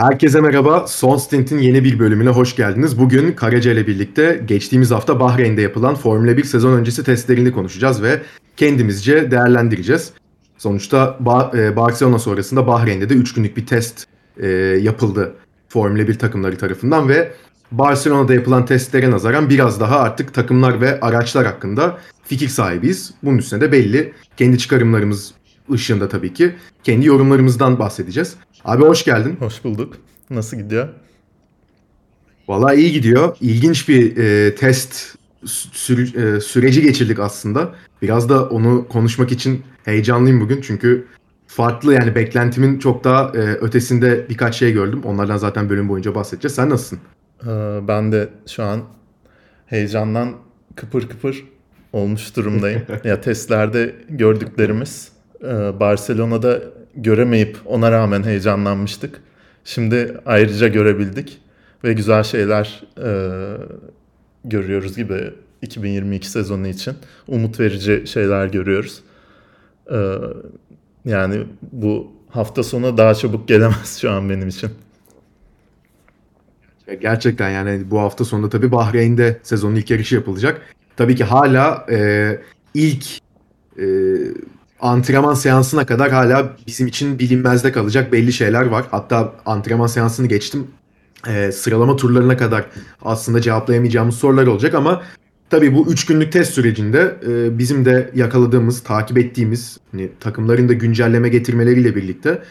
Herkese merhaba. Son Stint'in yeni bir bölümüne hoş geldiniz. Bugün Karaca ile birlikte geçtiğimiz hafta Bahreyn'de yapılan Formula 1 sezon öncesi testlerini konuşacağız ve kendimizce değerlendireceğiz. Sonuçta ba- e, Barcelona sonrasında Bahreyn'de de 3 günlük bir test e, yapıldı Formula 1 takımları tarafından ve Barcelona'da yapılan testlere nazaran biraz daha artık takımlar ve araçlar hakkında fikir sahibiyiz. Bunun üstüne de belli kendi çıkarımlarımız ışığında tabii ki kendi yorumlarımızdan bahsedeceğiz. Abi hoş geldin. Hoş bulduk. Nasıl gidiyor? Vallahi iyi gidiyor. İlginç bir e, test sü- e, süreci geçirdik aslında. Biraz da onu konuşmak için heyecanlıyım bugün. Çünkü farklı yani beklentimin çok daha e, ötesinde birkaç şey gördüm. Onlardan zaten bölüm boyunca bahsedeceğiz. Sen nasılsın? Ee, ben de şu an heyecandan kıpır kıpır olmuş durumdayım. ya testlerde gördüklerimiz Barcelona'da göremeyip ona rağmen heyecanlanmıştık. Şimdi ayrıca görebildik ve güzel şeyler e, görüyoruz gibi 2022 sezonu için umut verici şeyler görüyoruz. E, yani bu hafta sonu daha çabuk gelemez şu an benim için. Gerçekten yani bu hafta sonunda tabii Bahreyn'de sezonun ilk yarışı yapılacak. Tabii ki hala e, ilk e, antrenman seansına kadar hala bizim için bilinmezde kalacak belli şeyler var. Hatta antrenman seansını geçtim. E, sıralama turlarına kadar aslında cevaplayamayacağımız sorular olacak ama tabii bu 3 günlük test sürecinde e, bizim de yakaladığımız, takip ettiğimiz hani takımların da güncelleme getirmeleriyle birlikte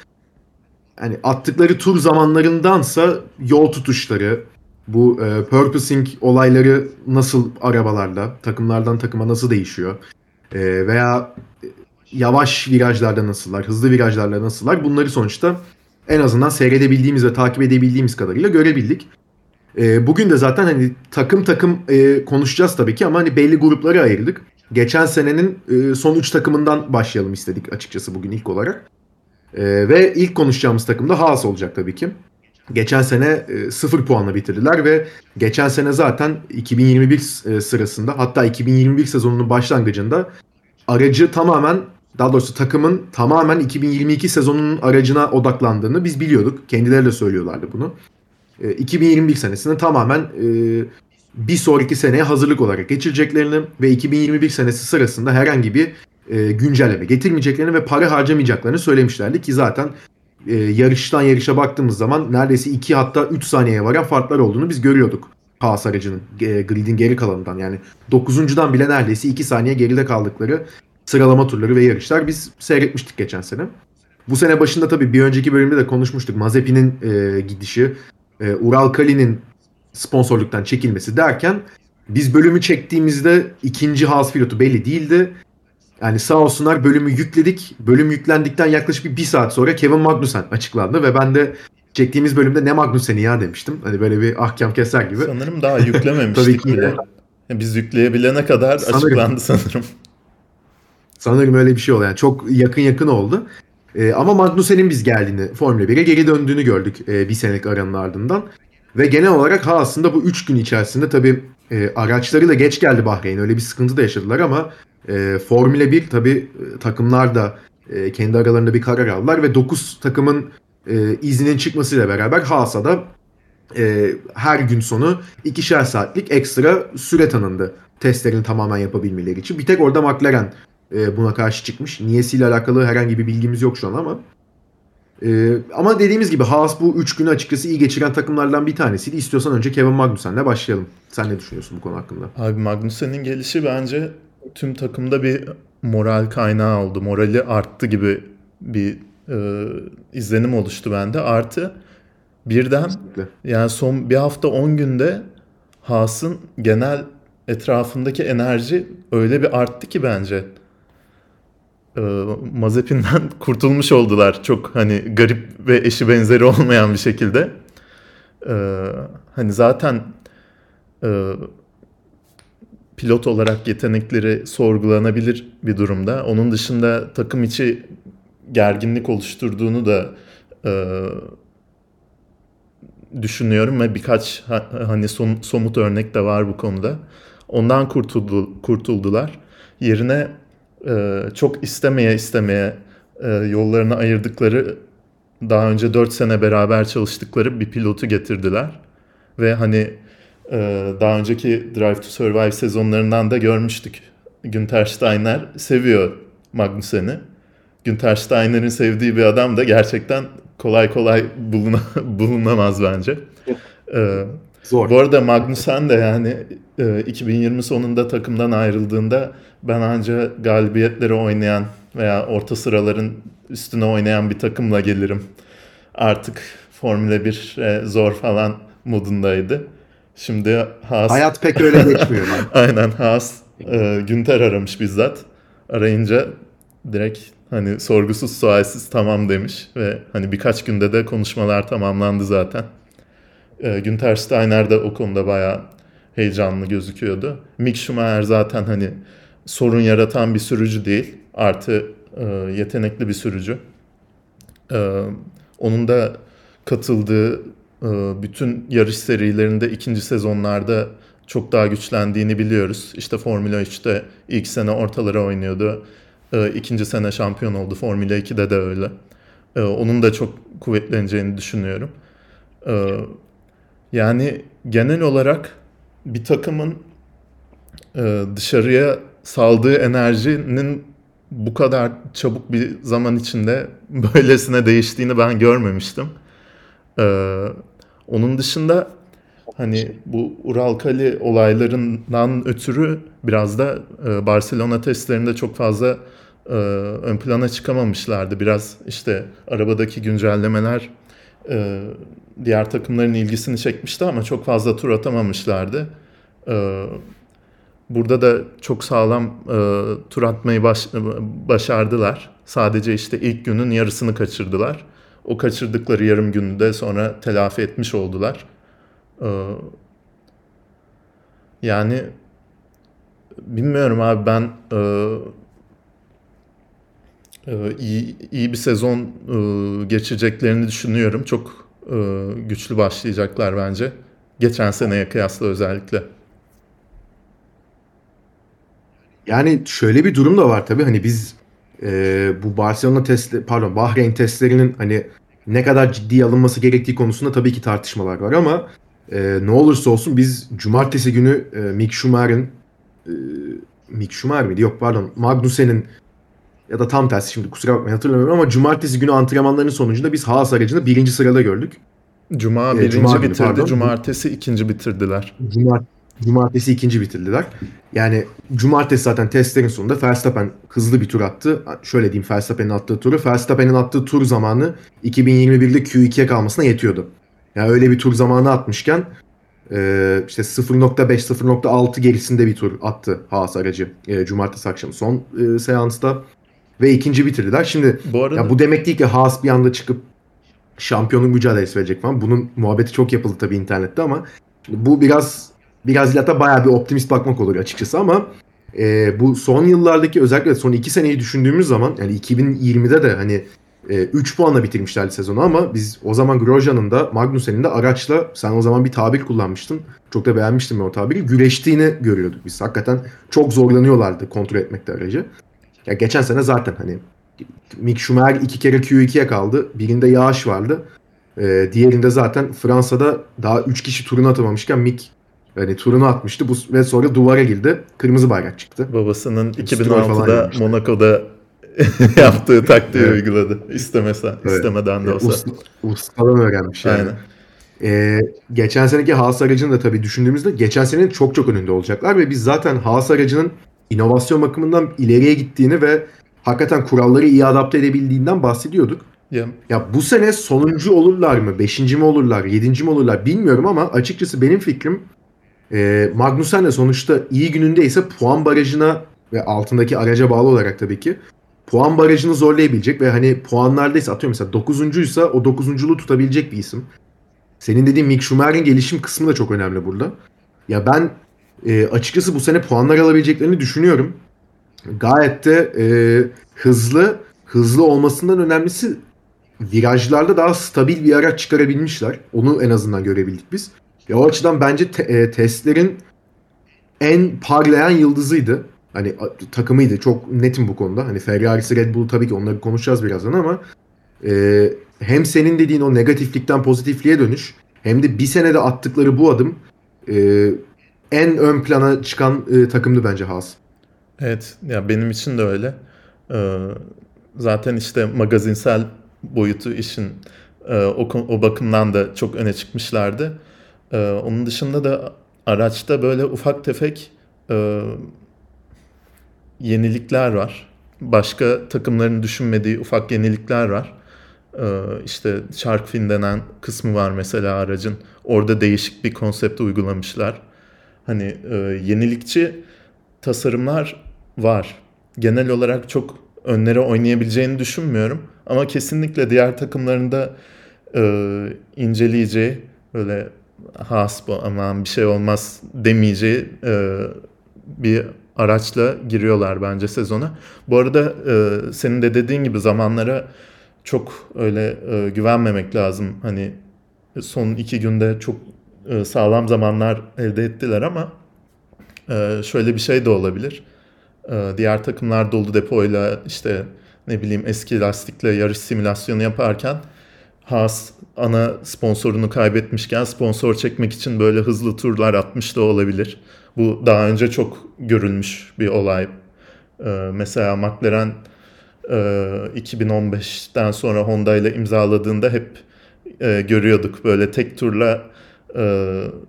hani attıkları tur zamanlarındansa yol tutuşları, bu e, purposing olayları nasıl arabalarda, takımlardan takıma nasıl değişiyor e, veya yavaş virajlarda nasıllar, hızlı virajlarda nasıllar bunları sonuçta en azından seyredebildiğimiz ve takip edebildiğimiz kadarıyla görebildik. E, bugün de zaten hani takım takım e, konuşacağız tabii ki ama hani belli grupları ayırdık. Geçen senenin e, son 3 takımından başlayalım istedik açıkçası bugün ilk olarak. E, ve ilk konuşacağımız takım da Haas olacak tabii ki. Geçen sene e, 0 puanla bitirdiler ve geçen sene zaten 2021 e, sırasında hatta 2021 sezonunun başlangıcında aracı tamamen daha doğrusu takımın tamamen 2022 sezonunun aracına odaklandığını biz biliyorduk. Kendileri de söylüyorlardı bunu. E, 2021 senesini tamamen e, bir sonraki seneye hazırlık olarak geçireceklerini ve 2021 senesi sırasında herhangi bir e, güncelleme getirmeyeceklerini ve para harcamayacaklarını söylemişlerdi ki zaten e, yarıştan yarışa baktığımız zaman neredeyse 2 hatta 3 saniyeye varan farklar olduğunu biz görüyorduk. Haas aracının e, gridin geri kalanından yani 9'uncudan bile neredeyse 2 saniye geride kaldıkları sıralama turları ve yarışlar biz seyretmiştik geçen sene. Bu sene başında tabii bir önceki bölümde de konuşmuştuk. Mazepin'in e, gidişi, e, Ural Kali'nin sponsorluktan çekilmesi derken biz bölümü çektiğimizde ikinci Haas pilotu belli değildi. Yani sağ olsunlar bölümü yükledik. Bölüm yüklendikten yaklaşık bir, bir saat sonra Kevin Magnussen açıklandı ve ben de çektiğimiz bölümde ne Magnussen'i ya demiştim. Hani böyle bir ahkam keser gibi. Sanırım daha yüklememiştik Tabii ki bile. Biz yükleyebilene kadar sanırım. açıklandı sanırım. Sanırım öyle bir şey oldu. Yani çok yakın yakın oldu. Ee, ama Magnussen'in biz geldiğini, Formula 1'e geri döndüğünü gördük e, bir senelik aranın ardından. Ve genel olarak ha aslında bu 3 gün içerisinde tabii e, araçlarıyla geç geldi Bahreyn. Öyle bir sıkıntı da yaşadılar ama e, Formula 1 tabii e, takımlar da e, kendi aralarında bir karar aldılar ve 9 takımın e, izninin çıkmasıyla beraber Haas'a da e, her gün sonu ikişer saatlik ekstra süre tanındı testlerini tamamen yapabilmeleri için. Bir tek orada McLaren e, buna karşı çıkmış. Niyesiyle alakalı herhangi bir bilgimiz yok şu an ama. E, ama dediğimiz gibi Haas bu 3 günü açıkçası iyi geçiren takımlardan bir tanesiydi. İstiyorsan önce Kevin Magnussen'le başlayalım. Sen ne düşünüyorsun bu konu hakkında? Abi Magnussen'in gelişi bence tüm takımda bir moral kaynağı oldu. Morali arttı gibi bir e, izlenim oluştu bende. Artı birden Kesinlikle. yani son bir hafta 10 günde Haas'ın genel etrafındaki enerji öyle bir arttı ki bence. E, Mazepin'den kurtulmuş oldular. Çok hani garip ve eşi benzeri olmayan bir şekilde. E, hani zaten e, pilot olarak yetenekleri sorgulanabilir bir durumda. Onun dışında takım içi gerginlik oluşturduğunu da e, düşünüyorum ve birkaç hani som, somut örnek de var bu konuda. Ondan kurtuldu, kurtuldular. Yerine e, çok istemeye istemeye e, yollarını ayırdıkları daha önce 4 sene beraber çalıştıkları bir pilotu getirdiler. Ve hani e, daha önceki Drive to Survive sezonlarından da görmüştük. Günter Steiner seviyor Magnussen'i. Günter Steiner'in sevdiği bir adam da gerçekten kolay kolay buluna, bulunamaz bence. Ee, Zor. Bu arada Magnussen de yani e, 2020 sonunda takımdan ayrıldığında ben anca galibiyetleri oynayan veya orta sıraların üstüne oynayan bir takımla gelirim. Artık Formula 1 e, zor falan modundaydı. Şimdi Haas... Hayat pek öyle geçmiyor. Aynen Haas e, Günter aramış bizzat. Arayınca direkt hani sorgusuz sualsiz tamam demiş ve hani birkaç günde de konuşmalar tamamlandı zaten. E, Günter Steiner de o konuda bayağı heyecanlı gözüküyordu. Mick Schumacher zaten hani sorun yaratan bir sürücü değil. Artı e, yetenekli bir sürücü. E, onun da katıldığı e, bütün yarış serilerinde ikinci sezonlarda çok daha güçlendiğini biliyoruz. İşte Formula 3'te ilk sene ortalara oynuyordu. E, ikinci sene şampiyon oldu. Formula 2'de de öyle. E, onun da çok kuvvetleneceğini düşünüyorum. E, yani genel olarak bir takımın e, dışarıya saldığı enerjinin bu kadar çabuk bir zaman içinde böylesine değiştiğini ben görmemiştim. Ee, onun dışında hani bu Uralkali olaylarından ötürü biraz da e, Barcelona testlerinde çok fazla e, ön plana çıkamamışlardı. Biraz işte arabadaki güncellemeler e, diğer takımların ilgisini çekmişti ama çok fazla tur atamamışlardı. E, burada da çok sağlam e, tur atmayı baş, başardılar. Sadece işte ilk günün yarısını kaçırdılar. O kaçırdıkları yarım günü de sonra telafi etmiş oldular. E, yani bilmiyorum abi ben e, e, iyi, iyi bir sezon e, geçeceklerini düşünüyorum. Çok e, güçlü başlayacaklar bence. Geçen seneye kıyasla özellikle. Yani şöyle bir durum da var tabii hani biz e, bu Barcelona testi pardon Bahreyn testlerinin hani ne kadar ciddi alınması gerektiği konusunda tabii ki tartışmalar var ama e, ne olursa olsun biz cumartesi günü e, Mick Schumacher'in e, Mick Schumacher miydi? Yok pardon Magnussen'in ya da tam tersi şimdi kusura bakmayın hatırlamıyorum ama cumartesi günü antrenmanların sonucunda biz Haas aracını birinci sırada gördük. Cuma birinci Cuma bitirdi, pardon. cumartesi ikinci bitirdiler. Cumart Cumartesi ikinci bitirdiler. Yani cumartesi zaten testlerin sonunda Verstappen hızlı bir tur attı. Şöyle diyeyim Verstappen'in attığı turu. Verstappen'in attığı tur zamanı 2021'de Q2'ye kalmasına yetiyordu. Yani öyle bir tur zamanı atmışken e, işte 0.5-0.6 gerisinde bir tur attı Haas aracı e, cumartesi akşamı son e, seansta. Ve ikinci bitirdiler. Şimdi bu, arada... ya bu demek değil ki Haas bir anda çıkıp şampiyonluk mücadelesi verecek falan. Bunun muhabbeti çok yapıldı tabii internette ama bu biraz biraz ilata bayağı bir optimist bakmak olur açıkçası ama e, bu son yıllardaki özellikle son iki seneyi düşündüğümüz zaman yani 2020'de de hani e, 3 puanla bitirmişlerdi sezonu ama biz o zaman Grosjean'ın da Magnussen'in de araçla sen o zaman bir tabir kullanmıştın. Çok da beğenmiştim ben o tabiri. Güreştiğini görüyorduk biz. Hakikaten çok zorlanıyorlardı kontrol etmekte aracı. Ya geçen sene zaten hani Mick Schumacher iki kere Q2'ye kaldı. Birinde yağış vardı. Ee, diğerinde zaten Fransa'da daha 3 kişi turunu atamamışken Mick yani turunu atmıştı bu ve sonra duvara girdi. Kırmızı bayrak çıktı. Babasının 2006'da Monaco'da yaptığı taktiği evet. uyguladı. İstemesen, evet. istemeden de olsa. Usta, ustadan öğrenmiş yani. Aynen. Ee, geçen seneki Haas aracını da tabii düşündüğümüzde geçen senenin çok çok önünde olacaklar ve biz zaten Haas aracının inovasyon bakımından ileriye gittiğini ve hakikaten kuralları iyi adapte edebildiğinden bahsediyorduk. Yeah. Ya bu sene sonuncu olurlar mı? Beşinci mi olurlar? Yedinci mi olurlar? Bilmiyorum ama açıkçası benim fikrim e, Magnussen de sonuçta iyi gününde ise puan barajına ve altındaki araca bağlı olarak tabii ki puan barajını zorlayabilecek ve hani puanlardaysa atıyorum mesela 9.'uysa o 9.luğu tutabilecek bir isim. Senin dediğin Mick Schumacher'in gelişim kısmı da çok önemli burada. Ya ben e, açıkçası bu sene puanlar alabileceklerini düşünüyorum. Gayet de e, hızlı, hızlı olmasından önemlisi virajlarda daha stabil bir araç çıkarabilmişler. Onu en azından görebildik biz. Ya o açıdan bence te, e, testlerin en parlayan yıldızıydı. Hani takımıydı. Çok netim bu konuda. Hani Ferrari'si Red Bull tabii ki onları konuşacağız birazdan ama e, hem senin dediğin o negatiflikten pozitifliğe dönüş hem de bir senede attıkları bu adım e, en ön plana çıkan e, takımdı bence Haas. Evet ya benim için de öyle. Ee, zaten işte magazinsel boyutu işin e, o, o bakımdan da çok öne çıkmışlardı. Ee, onun dışında da araçta böyle ufak tefek e, yenilikler var. Başka takımların düşünmediği ufak yenilikler var. Ee, işte shark fin denen kısmı var mesela aracın. Orada değişik bir konsept uygulamışlar. Hani e, yenilikçi tasarımlar var. Genel olarak çok önlere oynayabileceğini düşünmüyorum. Ama kesinlikle diğer takımlarında e, inceleyeceği böyle has bu aman bir şey olmaz demeyeceği e, bir araçla giriyorlar bence sezona. Bu arada e, senin de dediğin gibi zamanlara çok öyle e, güvenmemek lazım. Hani son iki günde çok e, sağlam zamanlar elde ettiler ama e, şöyle bir şey de olabilir. E, diğer takımlar dolu depoyla işte ne bileyim eski lastikle yarış simülasyonu yaparken Haas ana sponsorunu kaybetmişken sponsor çekmek için böyle hızlı turlar atmış da olabilir. Bu daha önce çok görülmüş bir olay. Mesela McLaren e, 2015'ten sonra Honda ile imzaladığında hep görüyorduk böyle tek turla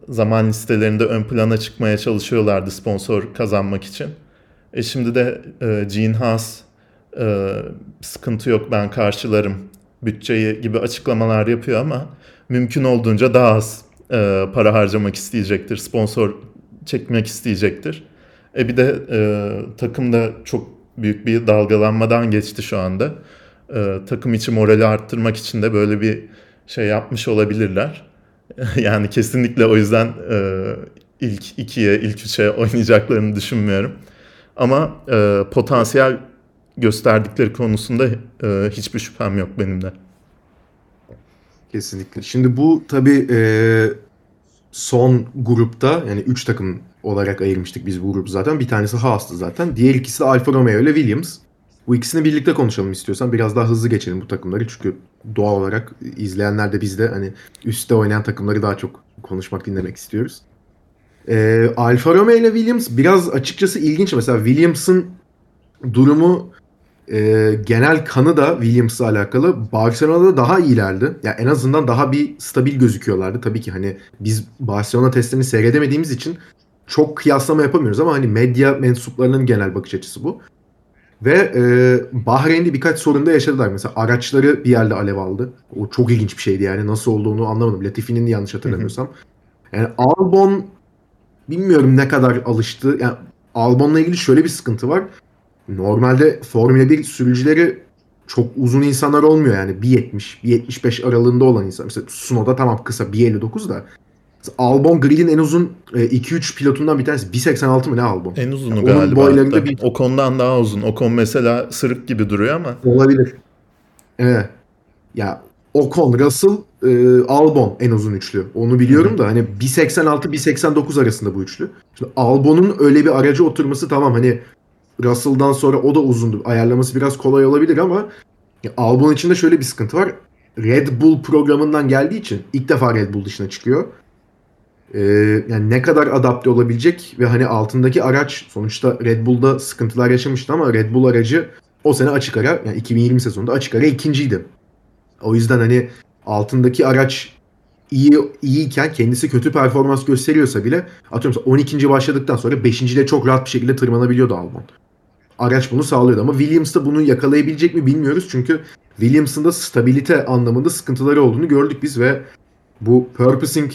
zaman listelerinde ön plana çıkmaya çalışıyorlardı sponsor kazanmak için. E şimdi de e, Gene Haas e, sıkıntı yok ben karşılarım bütçeyi gibi açıklamalar yapıyor ama mümkün olduğunca daha az e, para harcamak isteyecektir. Sponsor çekmek isteyecektir. E bir de e, takım da çok büyük bir dalgalanmadan geçti şu anda. E, takım içi morali arttırmak için de böyle bir şey yapmış olabilirler. yani kesinlikle o yüzden e, ilk ikiye, ilk üçe oynayacaklarını düşünmüyorum. Ama e, potansiyel gösterdikleri konusunda e, hiçbir şüphem yok benim de. Kesinlikle. Şimdi bu tabii e, son grupta yani 3 takım olarak ayırmıştık biz bu grubu zaten. Bir tanesi Haas'tı zaten. Diğer ikisi de Alfa Romeo ile Williams. Bu ikisini birlikte konuşalım istiyorsan. Biraz daha hızlı geçelim bu takımları. Çünkü doğal olarak izleyenler de biz de hani üstte oynayan takımları daha çok konuşmak, dinlemek istiyoruz. Ee, Alfa Romeo ile Williams biraz açıkçası ilginç. Mesela Williams'ın durumu e, genel kanı da Williams'la alakalı Barcelona'da daha iyilerdi. Ya yani en azından daha bir stabil gözüküyorlardı. Tabii ki hani biz Barcelona testlerini seyredemediğimiz için çok kıyaslama yapamıyoruz ama hani medya mensuplarının genel bakış açısı bu. Ve e, Bahreyn'de birkaç sorunda yaşadılar. Mesela araçları bir yerde alev aldı. O çok ilginç bir şeydi yani. Nasıl olduğunu anlamadım. Latifi'nin yanlış hatırlamıyorsam. Yani Albon bilmiyorum ne kadar alıştı. Yani Albon'la ilgili şöyle bir sıkıntı var. Normalde Formula 1 sürücüleri çok uzun insanlar olmuyor yani 1.70, 1.75 aralığında olan insan. Mesela Tsunoda tamam kısa 1.59 da. Albon Grid'in en uzun 2-3 pilotundan bir tanesi 1.86 mı ne Albon? En uzunu yani galiba. Boylarında bir... Ocon'dan daha uzun. Ocon mesela sırık gibi duruyor ama. Olabilir. Evet. Ya Ocon, Russell, e, Albon en uzun üçlü. Onu biliyorum Hı. da hani 1.86-1.89 arasında bu üçlü. Şimdi Albon'un öyle bir aracı oturması tamam hani Russell'dan sonra o da uzundu. Ayarlaması biraz kolay olabilir ama Albon içinde şöyle bir sıkıntı var. Red Bull programından geldiği için ilk defa Red Bull dışına çıkıyor. Ee, yani ne kadar adapte olabilecek ve hani altındaki araç sonuçta Red Bull'da sıkıntılar yaşamıştı ama Red Bull aracı o sene açık ara yani 2020 sezonunda açık ara ikinciydi. O yüzden hani altındaki araç iyi iyiyken kendisi kötü performans gösteriyorsa bile atıyorum 12. başladıktan sonra 5. de çok rahat bir şekilde tırmanabiliyordu Albon araç bunu sağlıyordu. Ama Williams'da bunu yakalayabilecek mi bilmiyoruz. Çünkü Williams'ın da stabilite anlamında sıkıntıları olduğunu gördük biz ve bu purposing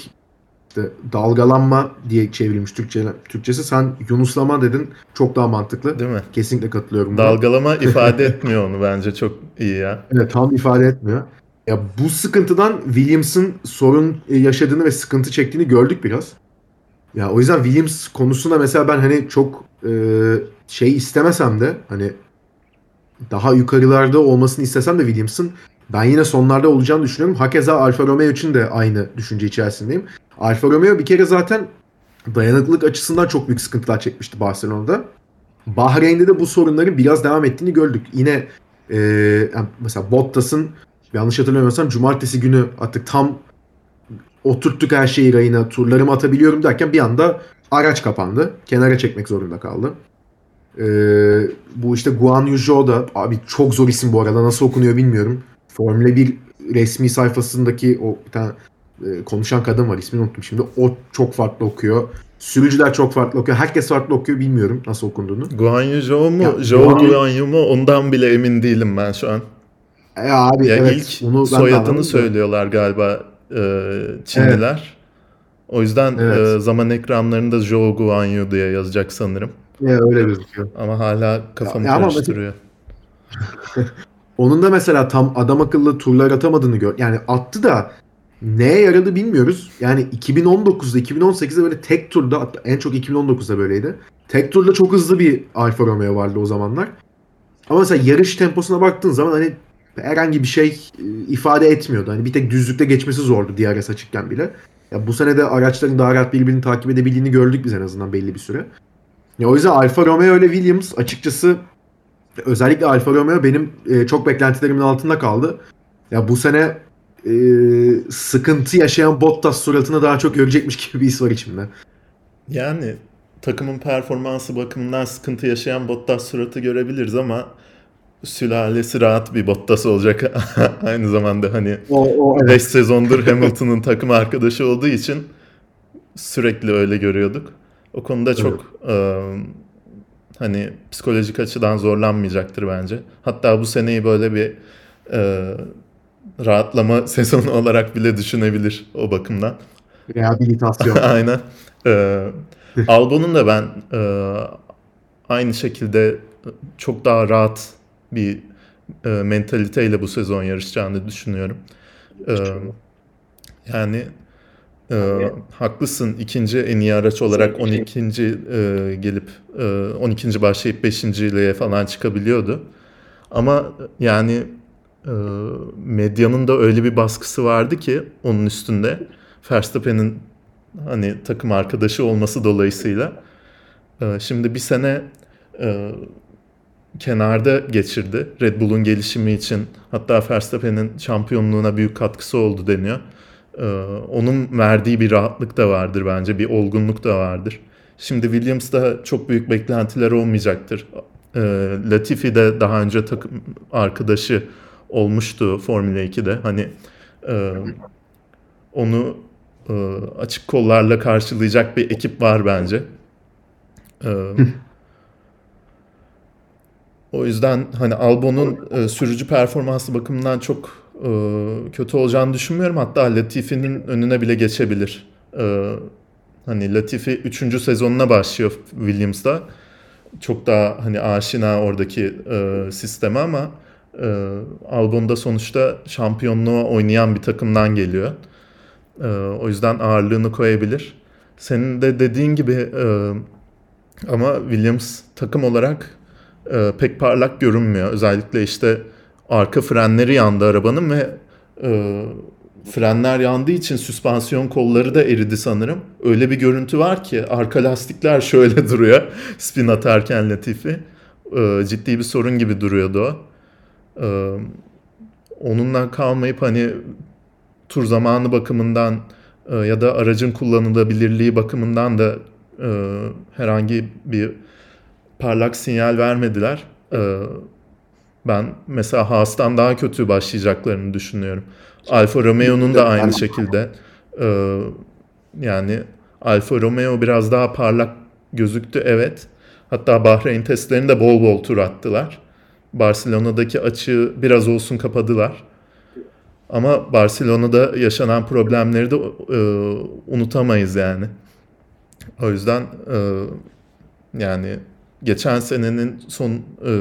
işte dalgalanma diye çevrilmiş Türkçe, Türkçesi. Sen Yunuslama dedin. Çok daha mantıklı. Değil mi? Kesinlikle katılıyorum. Dalgalama ifade etmiyor onu bence. Çok iyi ya. Evet tam ifade etmiyor. Ya bu sıkıntıdan Williams'ın sorun yaşadığını ve sıkıntı çektiğini gördük biraz. Ya o yüzden Williams konusunda mesela ben hani çok e, şey istemesem de hani daha yukarılarda olmasını istesem de Williams'ın ben yine sonlarda olacağını düşünüyorum. Hakeza Alfa Romeo için de aynı düşünce içerisindeyim. Alfa Romeo bir kere zaten dayanıklılık açısından çok büyük sıkıntılar çekmişti Barcelona'da. Bahreyn'de de bu sorunların biraz devam ettiğini gördük. Yine e, mesela Bottas'ın yanlış hatırlamıyorsam cumartesi günü artık tam oturttuk her şeyi rayına turlarımı atabiliyorum derken bir anda araç kapandı. Kenara çekmek zorunda kaldı. Ee, bu işte Guan Yu da abi çok zor isim bu arada nasıl okunuyor bilmiyorum. Formula 1 resmi sayfasındaki o bir tane e, konuşan kadın var ismini unuttum şimdi. O çok farklı okuyor. Sürücüler çok farklı okuyor. Herkes farklı okuyor bilmiyorum nasıl okunduğunu. Guan Yu Zhou mu? Ya, Zhou Guan- Guan Yu mu? Ondan bile emin değilim ben şu an. E abi Ya evet. ilk onu soyadını söylüyorlar galiba e, Çinliler. O yüzden Evet. e, zaman ekranlarında Zhou Guan Yu diye yazacak sanırım. E, öyle gözüküyor. Ama hala kafamı Ya ama karıştırıyor. Onun da mesela tam adam akıllı turlar atamadığını gör. Yani attı da neye yaradı bilmiyoruz. Yani 2019'da 2018'de böyle tek turda en çok 2019'da böyleydi. Tek turda çok hızlı bir Alfa Romeo vardı o zamanlar. Ama mesela yarış temposuna baktığın zaman hani herhangi bir şey e, ifade etmiyordu. Hani bir tek düzlükte geçmesi zordu DRS açıkken bile. Ya bu sene de araçların daha rahat birbirini takip edebildiğini gördük biz en azından belli bir süre. Ya o yüzden Alfa Romeo ile Williams açıkçası özellikle Alfa Romeo benim e, çok beklentilerimin altında kaldı. Ya bu sene e, sıkıntı yaşayan Bottas suratını daha çok görecekmiş gibi bir his var içimde. Yani takımın performansı bakımından sıkıntı yaşayan Bottas suratı görebiliriz ama sülalesi rahat bir Bottas olacak. Aynı zamanda hani O, o 5 sezondur Hamilton'ın takım arkadaşı olduğu için sürekli öyle görüyorduk. O konuda çok e, hani psikolojik açıdan zorlanmayacaktır bence. Hatta bu seneyi böyle bir e, rahatlama sezonu olarak bile düşünebilir o bakımdan. rehabilitasyon. Aynen. Ee, Albon'un da ben e, aynı şekilde çok daha rahat bir e, mentaliteyle bu sezon yarışacağını düşünüyorum. Ee, yani e, haklısın ikinci en iyi araç olarak 12. e, gelip e, 12. başlayıp 5.liğe falan çıkabiliyordu. Ama yani e, medyanın da öyle bir baskısı vardı ki onun üstünde Verstappen'in hani takım arkadaşı olması dolayısıyla e, şimdi bir sene e, kenarda geçirdi Red Bull'un gelişimi için hatta Verstappen'in şampiyonluğuna büyük katkısı oldu deniyor. E, onun verdiği bir rahatlık da vardır bence bir olgunluk da vardır. Şimdi Williams'da çok büyük beklentiler olmayacaktır. E, Latifi de daha önce takım arkadaşı olmuştu Formula 2'de. Hani e, onu e, açık kollarla karşılayacak bir ekip var bence. E, o yüzden hani Albon'un e, sürücü performansı bakımından çok kötü olacağını düşünmüyorum. Hatta Latifi'nin önüne bile geçebilir. E, hani Latifi 3. sezonuna başlıyor Williams'da. Çok daha hani aşina oradaki e, sisteme ama e, Albon'da sonuçta şampiyonluğa oynayan bir takımdan geliyor. E, o yüzden ağırlığını koyabilir. Senin de dediğin gibi e, ama Williams takım olarak e, pek parlak görünmüyor. Özellikle işte arka frenleri yandı arabanın ve e, frenler yandığı için süspansiyon kolları da eridi sanırım. Öyle bir görüntü var ki arka lastikler şöyle duruyor spin atarken Latifi. E, ciddi bir sorun gibi duruyordu o. E, onunla kalmayıp hani tur zamanı bakımından e, ya da aracın kullanılabilirliği bakımından da e, herhangi bir parlak sinyal vermediler. E, ben mesela Haas'tan daha kötü başlayacaklarını düşünüyorum. Alfa Romeo'nun da aynı şekilde. E, yani Alfa Romeo biraz daha parlak gözüktü evet. Hatta Bahreyn testlerinde bol bol tur attılar. Barcelona'daki açığı biraz olsun kapadılar. Ama Barcelona'da yaşanan problemleri de e, unutamayız yani. O yüzden e, yani geçen senenin son e,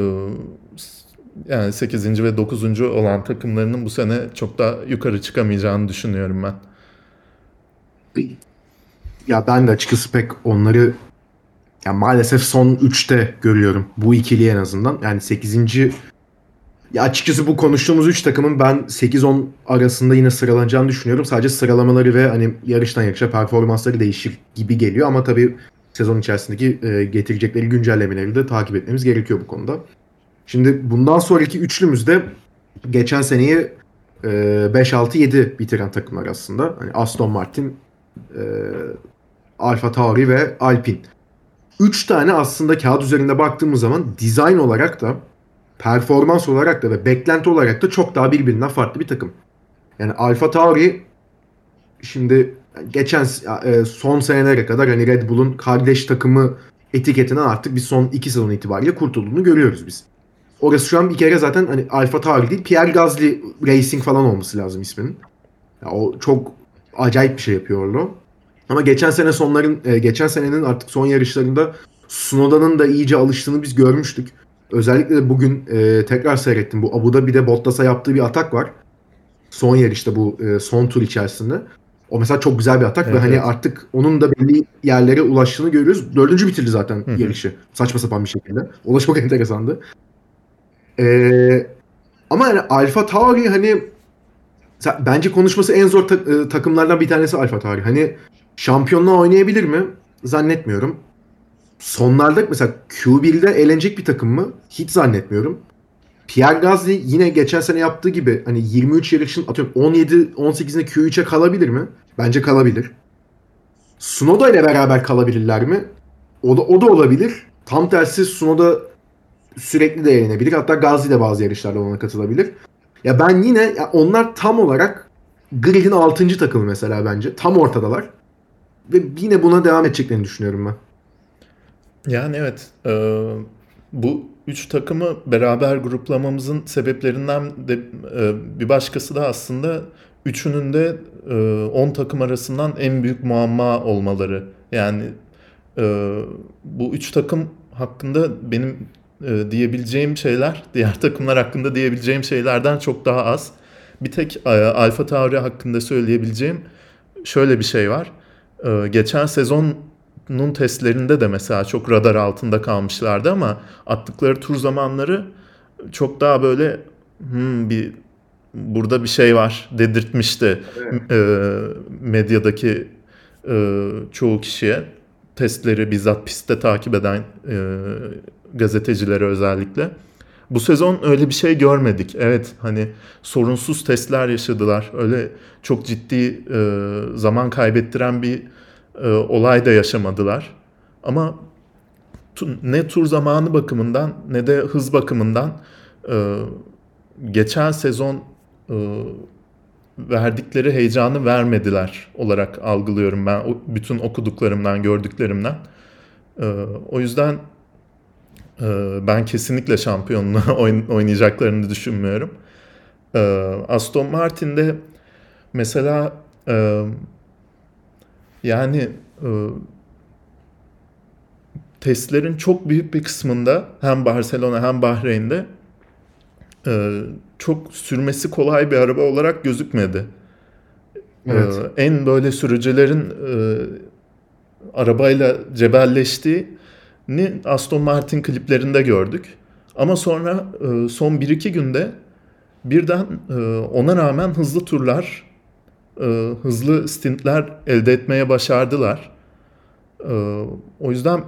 yani 8. ve 9. olan takımlarının bu sene çok daha yukarı çıkamayacağını düşünüyorum ben. ya ben de açıkçası pek onları ya maalesef son 3'te görüyorum. Bu ikili en azından. Yani 8. Ya açıkçası bu konuştuğumuz 3 takımın ben 8-10 arasında yine sıralanacağını düşünüyorum. Sadece sıralamaları ve hani yarıştan yarışa performansları değişir gibi geliyor ama tabii sezon içerisindeki e, getirecekleri güncellemeleri de takip etmemiz gerekiyor bu konuda. Şimdi bundan sonraki üçlümüzde geçen seneyi e, 5-6-7 bitiren takımlar aslında. Hani Aston Martin, e, Alfa Tauri ve Alpine. Üç tane aslında kağıt üzerinde baktığımız zaman dizayn olarak da performans olarak da ve beklenti olarak da çok daha birbirinden farklı bir takım. Yani Alfa Tauri şimdi geçen e, son senelere kadar hani Red Bull'un kardeş takımı etiketinden artık bir son iki sezon itibariyle kurtulduğunu görüyoruz biz. Orası şu an bir kere zaten hani Alfa Tauri değil Pierre Gasly Racing falan olması lazım isminin. Ya o çok acayip bir şey yapıyor. Ama geçen sene sonların e, geçen senenin artık son yarışlarında Sunoda'nın da iyice alıştığını biz görmüştük. Özellikle de bugün e, tekrar seyrettim. Bu Abu Dhabi'de Bottas'a yaptığı bir atak var. Son yarışta bu e, son tur içerisinde. O mesela çok güzel bir atak evet, ve hani evet. artık onun da belli yerlere ulaştığını görüyoruz. Dördüncü bitirdi zaten Hı-hı. yarışı. Saçma sapan bir şekilde. O da çok enteresandı. Ee, ama yani Alfa Tauri hani bence konuşması en zor ta- e, takımlardan bir tanesi Alfa Tauri. Hani şampiyonluğa oynayabilir mi? Zannetmiyorum. Sonlarda mesela Q1'de eğlenecek bir takım mı? Hiç zannetmiyorum. Pierre Gasly yine geçen sene yaptığı gibi hani 23 yarışın atıyorum 17 18'inde Q3'e kalabilir mi? Bence kalabilir. Sunoda ile beraber kalabilirler mi? O da o da olabilir. Tam tersi Sunoda sürekli de eğlenebilir. Hatta Gasly de bazı yarışlarda ona katılabilir. Ya ben yine ya onlar tam olarak gridin 6. takımı mesela bence. Tam ortadalar. Ve yine buna devam edeceklerini düşünüyorum ben. Yani evet. E, bu üç takımı beraber gruplamamızın sebeplerinden de e, bir başkası da aslında üçünün de 10 e, takım arasından en büyük muamma olmaları. Yani e, bu üç takım hakkında benim e, diyebileceğim şeyler diğer takımlar hakkında diyebileceğim şeylerden çok daha az. Bir tek e, Alfa Tauri hakkında söyleyebileceğim şöyle bir şey var. E, geçen sezon Nun testlerinde de mesela çok radar altında kalmışlardı ama attıkları tur zamanları çok daha böyle hmm, bir burada bir şey var dedirtmişti evet. e, medyadaki e, çoğu kişiye testleri bizzat pistte takip eden e, gazetecilere özellikle. Bu sezon öyle bir şey görmedik. Evet hani sorunsuz testler yaşadılar. Öyle çok ciddi e, zaman kaybettiren bir e, olay da yaşamadılar. Ama ne tur zamanı bakımından ne de hız bakımından e, geçen sezon e, verdikleri heyecanı vermediler olarak algılıyorum ben bütün okuduklarımdan, gördüklerimden. E, o yüzden ben kesinlikle şampiyonluğa oynayacaklarını düşünmüyorum. E, Aston Martin'de mesela e, yani e, testlerin çok büyük bir kısmında hem Barcelona hem Bahreyn'de e, çok sürmesi kolay bir araba olarak gözükmedi. Evet. E, en böyle sürücülerin arabayla cebelleştiğini Aston Martin kliplerinde gördük. Ama sonra e, son 1-2 günde birden e, ona rağmen hızlı turlar e, hızlı stintler elde etmeye başardılar. E, o yüzden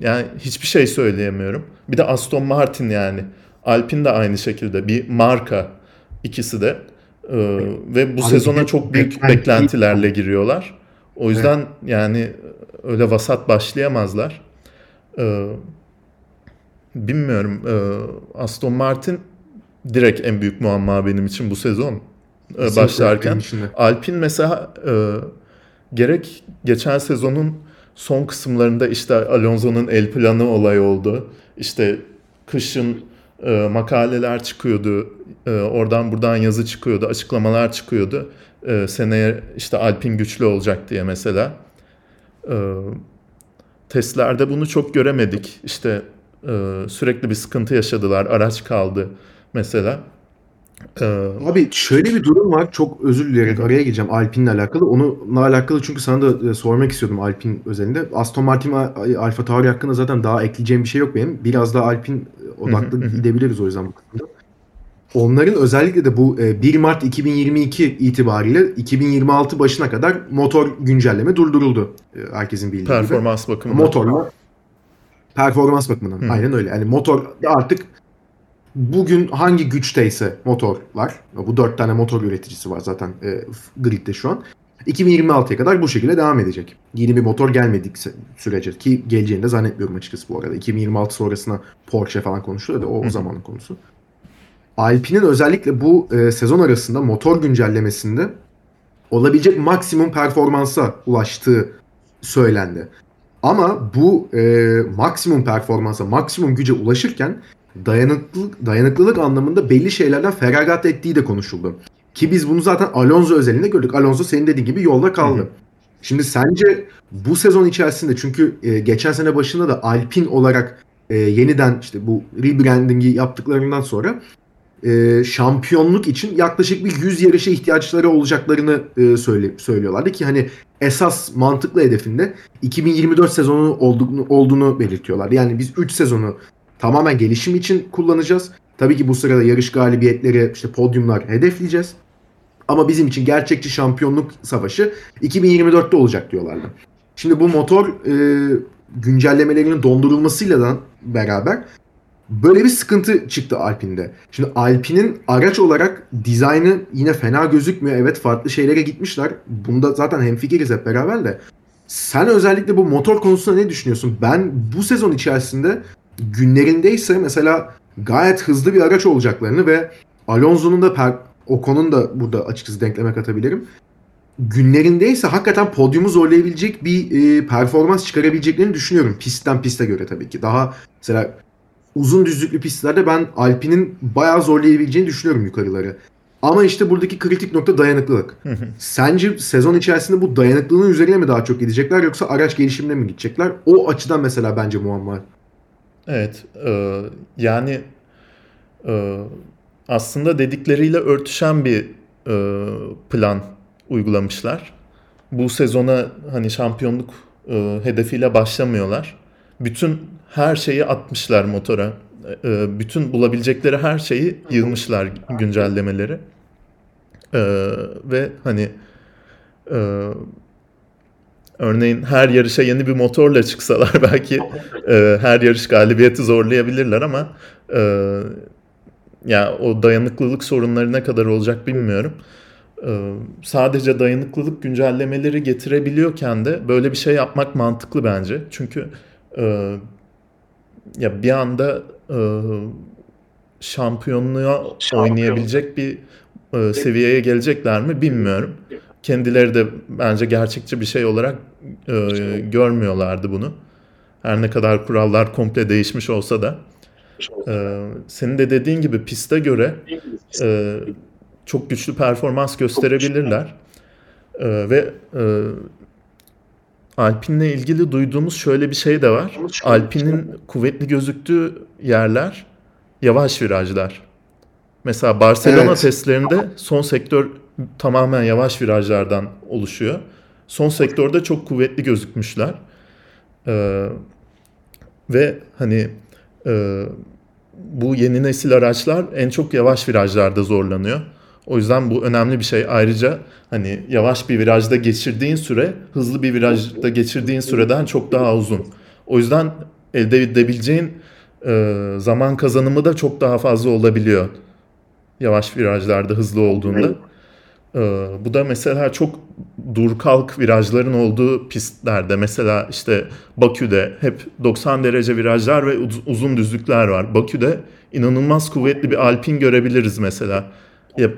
yani hiçbir şey söyleyemiyorum. Bir de Aston Martin yani. Alpine de aynı şekilde bir marka ikisi de. Ve bu Abi sezona çok büyük beklenti. beklentilerle giriyorlar. O yüzden evet. yani öyle vasat başlayamazlar. E, bilmiyorum. E, Aston Martin direkt en büyük muamma benim için bu sezon. Kesinlikle başlarken. Alpin mesela e, gerek geçen sezonun son kısımlarında işte Alonso'nun el planı olay oldu. İşte kışın e, makaleler çıkıyordu. E, oradan buradan yazı çıkıyordu. Açıklamalar çıkıyordu. E, seneye işte Alpin güçlü olacak diye mesela. E, testlerde bunu çok göremedik. İşte e, sürekli bir sıkıntı yaşadılar. Araç kaldı mesela. Ee, Abi şöyle bir durum var. Çok özür dileyerek araya gireceğim Alpine'le alakalı. Onunla alakalı çünkü sana da e, sormak istiyordum Alpine özelinde. Aston Martin ve Alfa Tauri hakkında zaten daha ekleyeceğim bir şey yok benim. Biraz daha Alpine odaklı gidebiliriz o yüzden bu konuda. Onların özellikle de bu 1 e, Mart 2022 itibariyle 2026 başına kadar motor güncelleme durduruldu. Herkesin bildiği performans gibi. bakımından. Motorla performans bakımından. Hı. Aynen öyle. Yani motor artık bugün hangi güçteyse motorlar, bu dört tane motor üreticisi var zaten e, gridde şu an. 2026'ya kadar bu şekilde devam edecek. Yeni bir motor gelmedik sürece ki geleceğini de zannetmiyorum açıkçası bu arada. 2026 sonrasına Porsche falan konuşuluyor da o, o zamanın konusu. Alpine'in özellikle bu e, sezon arasında motor güncellemesinde olabilecek maksimum performansa ulaştığı söylendi. Ama bu e, maksimum performansa, maksimum güce ulaşırken dayanıklılık, dayanıklılık anlamında belli şeylerden feragat ettiği de konuşuldu. Ki biz bunu zaten Alonso özelinde gördük. Alonso senin dediğin gibi yolda kaldı. Hı hı. Şimdi sence bu sezon içerisinde çünkü e, geçen sene başında da Alpine olarak e, yeniden işte bu rebranding'i yaptıklarından sonra e, şampiyonluk için yaklaşık bir 100 yarışa ihtiyaçları olacaklarını e, söyle, söylüyorlardı ki hani esas mantıklı hedefinde 2024 sezonu olduğunu, olduğunu belirtiyorlar. Yani biz 3 sezonu tamamen gelişim için kullanacağız. Tabii ki bu sırada yarış galibiyetleri, işte podyumlar hedefleyeceğiz. Ama bizim için gerçekçi şampiyonluk savaşı 2024'te olacak diyorlardı. Şimdi bu motor e, güncellemelerinin dondurulmasıyla da beraber böyle bir sıkıntı çıktı Alpine'de. Şimdi Alpine'in araç olarak dizaynı yine fena gözükmüyor. Evet farklı şeylere gitmişler. Bunda zaten hemfikiriz hep beraber de. Sen özellikle bu motor konusunda ne düşünüyorsun? Ben bu sezon içerisinde günlerindeyse mesela gayet hızlı bir araç olacaklarını ve Alonso'nun da per Ocon'un da burada açıkçası denkleme katabilirim. Günlerindeyse hakikaten podyumu zorlayabilecek bir e, performans çıkarabileceklerini düşünüyorum. Pistten piste göre tabii ki. Daha mesela uzun düzlüklü pistlerde ben Alpine'in bayağı zorlayabileceğini düşünüyorum yukarıları. Ama işte buradaki kritik nokta dayanıklılık. Sence sezon içerisinde bu dayanıklılığın üzerine mi daha çok gidecekler yoksa araç gelişimine mi gidecekler? O açıdan mesela bence muamma. Evet. E, yani e, aslında dedikleriyle örtüşen bir e, plan uygulamışlar. Bu sezona hani şampiyonluk e, hedefiyle başlamıyorlar. Bütün her şeyi atmışlar motora. E, bütün bulabilecekleri her şeyi yığmışlar güncellemeleri. E, ve hani e, örneğin her yarışa yeni bir motorla çıksalar belki e, her yarış galibiyeti zorlayabilirler ama e, ya o dayanıklılık sorunları ne kadar olacak bilmiyorum. Ee, sadece dayanıklılık güncellemeleri getirebiliyorken de böyle bir şey yapmak mantıklı bence. Çünkü e, ya bir anda e, şampiyonluğa oynayabilecek bir e, seviyeye gelecekler mi bilmiyorum. Kendileri de bence gerçekçi bir şey olarak e, görmüyorlardı bunu. Her ne kadar kurallar komple değişmiş olsa da. Ee, senin de dediğin gibi piste göre e, çok güçlü performans gösterebilirler. Ee, ve e, Alpine'le ilgili duyduğumuz şöyle bir şey de var. Alpine'in kuvvetli gözüktüğü yerler yavaş virajlar. Mesela Barcelona evet. testlerinde son sektör tamamen yavaş virajlardan oluşuyor. Son sektörde çok kuvvetli gözükmüşler. Ee, ve hani e, bu yeni nesil araçlar en çok yavaş virajlarda zorlanıyor. O yüzden bu önemli bir şey. Ayrıca hani yavaş bir virajda geçirdiğin süre hızlı bir virajda geçirdiğin süreden çok daha uzun. O yüzden elde edebileceğin e, zaman kazanımı da çok daha fazla olabiliyor. Yavaş virajlarda hızlı olduğunda. Ee, bu da mesela çok dur kalk virajların olduğu pistlerde mesela işte Bakü'de hep 90 derece virajlar ve uz- uzun düzlükler var. Bakü'de inanılmaz kuvvetli bir alpin görebiliriz mesela. Ya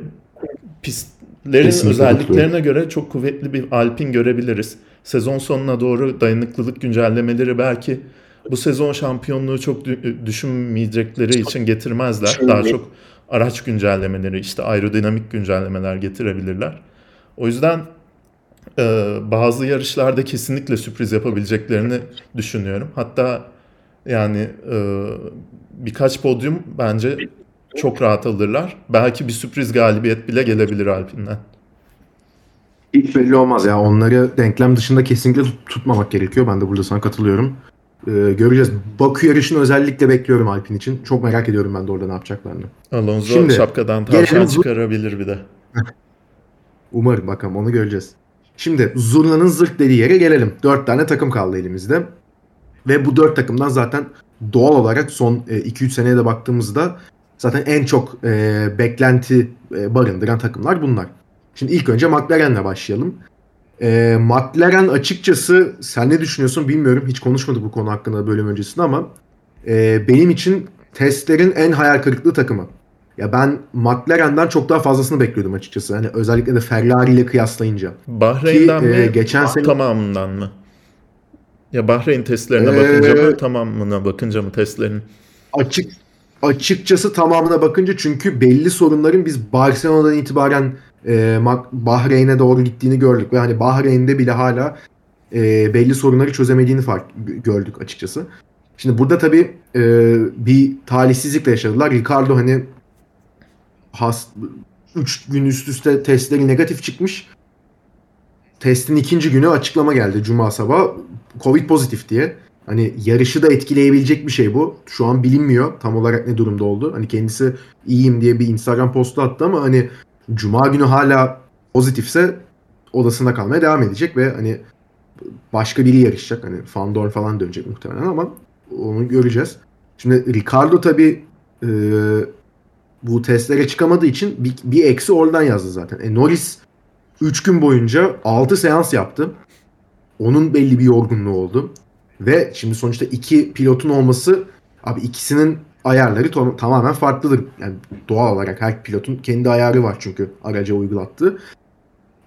pistlerin Kesinlikle özelliklerine göre çok kuvvetli bir alpin görebiliriz. Sezon sonuna doğru dayanıklılık güncellemeleri belki bu sezon şampiyonluğu çok düşünmeyecekleri için getirmezler. Daha çok araç güncellemeleri, işte aerodinamik güncellemeler getirebilirler. O yüzden e, bazı yarışlarda kesinlikle sürpriz yapabileceklerini düşünüyorum. Hatta yani e, birkaç podyum bence çok rahat alırlar. Belki bir sürpriz galibiyet bile gelebilir Alpine'den. Hiç belli olmaz ya. Onları denklem dışında kesinlikle tutmamak gerekiyor. Ben de burada sana katılıyorum. Ee, göreceğiz. Bakü yarışını özellikle bekliyorum Alpin için. Çok merak ediyorum ben de orada ne yapacaklarını. Alonso Şimdi, şapkadan tavşan çıkarabilir bir de. Umarım bakalım onu göreceğiz. Şimdi Zurna'nın zırt dediği yere gelelim. Dört tane takım kaldı elimizde. Ve bu dört takımdan zaten doğal olarak son 2-3 e, seneye de baktığımızda zaten en çok e, beklenti e, barındıran takımlar bunlar. Şimdi ilk önce McLaren'le başlayalım. E, McLaren açıkçası sen ne düşünüyorsun bilmiyorum. Hiç konuşmadık bu konu hakkında bölüm öncesinde ama e, benim için testlerin en hayal kırıklığı takımı. Ya ben McLaren'den çok daha fazlasını bekliyordum açıkçası. Hani özellikle de Ferrari ile kıyaslayınca. Bahreyn'den Ki, mi? e, geçen sene- Tamamından mı? Ya Bahreyn testlerine Ee, bakınca mı, tamamına bakınca mı testlerin? Açık açıkçası tamamına bakınca çünkü belli sorunların biz Barcelona'dan itibaren e, Bahreyn'e doğru gittiğini gördük ve hani Bahreyn'de bile hala e, belli sorunları çözemediğini fark gördük açıkçası. Şimdi burada tabii e, bir talihsizlikle yaşadılar. Ricardo hani has 3 gün üst üste testleri negatif çıkmış. Testin ikinci günü açıklama geldi Cuma sabah. Covid pozitif diye. Hani yarışı da etkileyebilecek bir şey bu. Şu an bilinmiyor tam olarak ne durumda oldu. Hani kendisi iyiyim diye bir Instagram postu attı ama hani Cuma günü hala pozitifse odasında kalmaya devam edecek ve hani başka biri yarışacak. Hani Fandorn falan dönecek muhtemelen ama onu göreceğiz. Şimdi Ricardo tabii e, bu testlere çıkamadığı için bir, bir eksi oradan yazdı zaten. E, Norris 3 gün boyunca 6 seans yaptı. Onun belli bir yorgunluğu oldu. Ve şimdi sonuçta iki pilotun olması abi ikisinin ayarları to- tamamen farklıdır. Yani doğal olarak her pilotun kendi ayarı var çünkü araca uygulattığı.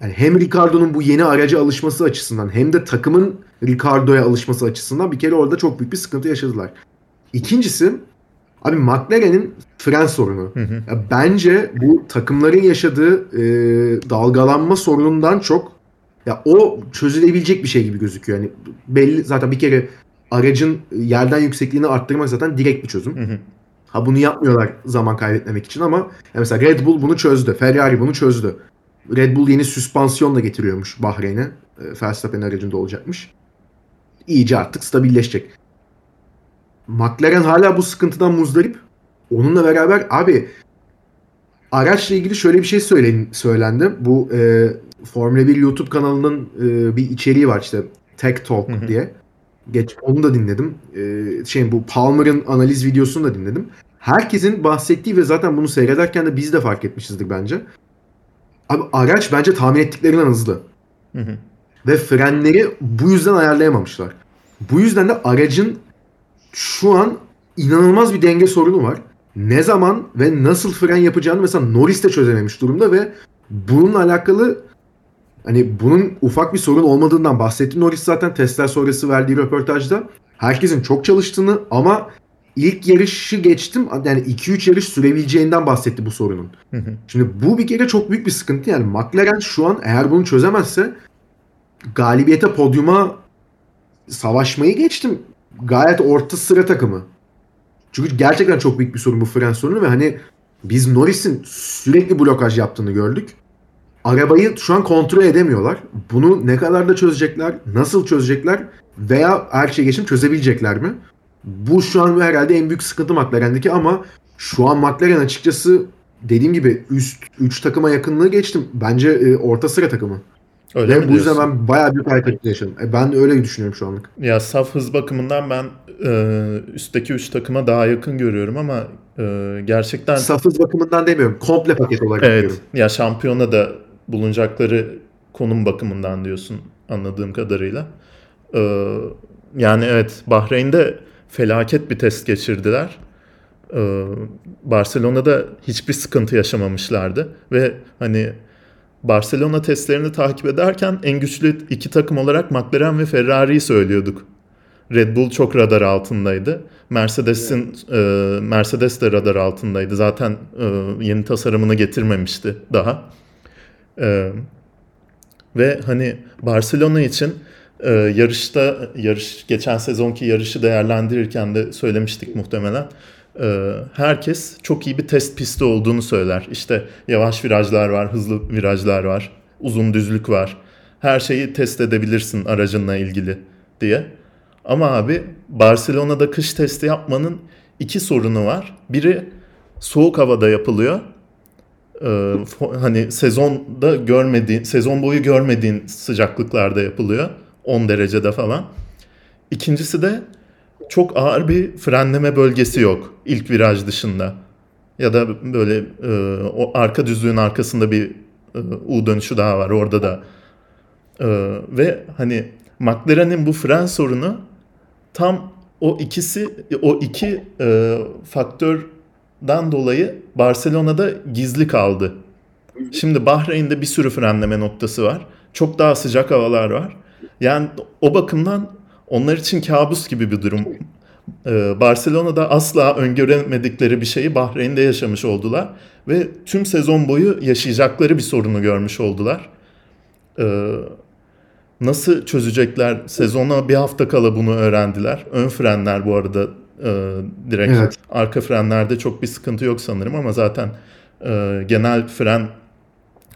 Yani hem Ricardo'nun bu yeni araca alışması açısından hem de takımın Ricardo'ya alışması açısından bir kere orada çok büyük bir sıkıntı yaşadılar. İkincisi abi McLaren'in fren sorunu. Hı hı. Ya bence bu takımların yaşadığı e, dalgalanma sorunundan çok ya o çözülebilecek bir şey gibi gözüküyor. Yani belli zaten bir kere aracın yerden yüksekliğini arttırmak zaten direkt bir çözüm. Hı hı. Ha bunu yapmıyorlar zaman kaybetmemek için ama mesela Red Bull bunu çözdü. Ferrari bunu çözdü. Red Bull yeni süspansiyon da getiriyormuş Bahreyn'e. E, Verstappen aracında olacakmış. İyice artık stabilleşecek. McLaren hala bu sıkıntıdan muzdarip. Onunla beraber abi araçla ilgili şöyle bir şey söylen, söylendi. Bu e, Formula 1 YouTube kanalının e, bir içeriği var işte Tech Talk Hı hı. diye. Geç onu da dinledim. E, şey bu Palmer'ın analiz videosunu da dinledim. Herkesin bahsettiği ve zaten bunu seyrederken de biz de fark etmişizdir bence. Abi araç bence tahmin ettiklerinden hızlı. Hı hı. Ve frenleri bu yüzden ayarlayamamışlar. Bu yüzden de aracın şu an inanılmaz bir denge sorunu var. Ne zaman ve nasıl fren yapacağını mesela Norris de çözememiş durumda ve bununla alakalı hani bunun ufak bir sorun olmadığından bahsetti Norris zaten testler sonrası verdiği röportajda. Herkesin çok çalıştığını ama ilk yarışı geçtim yani 2-3 yarış sürebileceğinden bahsetti bu sorunun. Hı hı. Şimdi bu bir kere çok büyük bir sıkıntı yani McLaren şu an eğer bunu çözemezse galibiyete podyuma savaşmayı geçtim. Gayet orta sıra takımı. Çünkü gerçekten çok büyük bir sorun bu fren sorunu ve hani biz Norris'in sürekli blokaj yaptığını gördük. Arabayı şu an kontrol edemiyorlar. Bunu ne kadar da çözecekler, nasıl çözecekler veya her şey geçim çözebilecekler mi? Bu şu an herhalde en büyük sıkıntı McLaren'deki ama şu an McLaren açıkçası dediğim gibi üst 3 takıma yakınlığı geçtim. Bence e, orta sıra takımı. Öyle Ve bu yüzden ben bayağı büyük hareketli yaşadım. E, ben de öyle düşünüyorum şu anlık. Ya saf hız bakımından ben e, üstteki 3 takıma daha yakın görüyorum ama e, gerçekten Safız bakımından demiyorum. Komple paket olarak evet diyorum. ya şampiyona da bulunacakları konum bakımından diyorsun anladığım kadarıyla. E, yani evet Bahreyn'de felaket bir test geçirdiler. E, Barcelona'da hiçbir sıkıntı yaşamamışlardı ve hani Barcelona testlerini takip ederken en güçlü iki takım olarak McLaren ve Ferrari'yi söylüyorduk. Red Bull çok radar altındaydı. Mercedes'in e, Mercedes de radar altındaydı. Zaten e, yeni tasarımını getirmemişti daha. E, ve hani Barcelona için e, yarışta yarış geçen sezonki yarışı değerlendirirken de söylemiştik muhtemelen. E, herkes çok iyi bir test pisti olduğunu söyler. İşte yavaş virajlar var, hızlı virajlar var, uzun düzlük var. Her şeyi test edebilirsin aracınla ilgili diye. Ama abi Barcelona'da kış testi yapmanın iki sorunu var. Biri soğuk havada yapılıyor. Ee, hani sezonda görmediğin, sezon boyu görmediğin sıcaklıklarda yapılıyor. 10 derecede falan. İkincisi de çok ağır bir frenleme bölgesi yok ilk viraj dışında. Ya da böyle e, o arka düzlüğün arkasında bir e, U dönüşü daha var orada da. E, ve hani McLaren'in bu fren sorunu tam o ikisi o iki e, faktörden dolayı Barcelona'da gizli kaldı. Şimdi Bahreyn'de bir sürü frenleme noktası var. Çok daha sıcak havalar var. Yani o bakımdan onlar için kabus gibi bir durum. Ee, Barcelona'da asla öngöremedikleri bir şeyi Bahreyn'de yaşamış oldular. Ve tüm sezon boyu yaşayacakları bir sorunu görmüş oldular. Ee, nasıl çözecekler? Sezona bir hafta kala bunu öğrendiler. Ön frenler bu arada e, direkt. Evet. Arka frenlerde çok bir sıkıntı yok sanırım ama zaten e, genel fren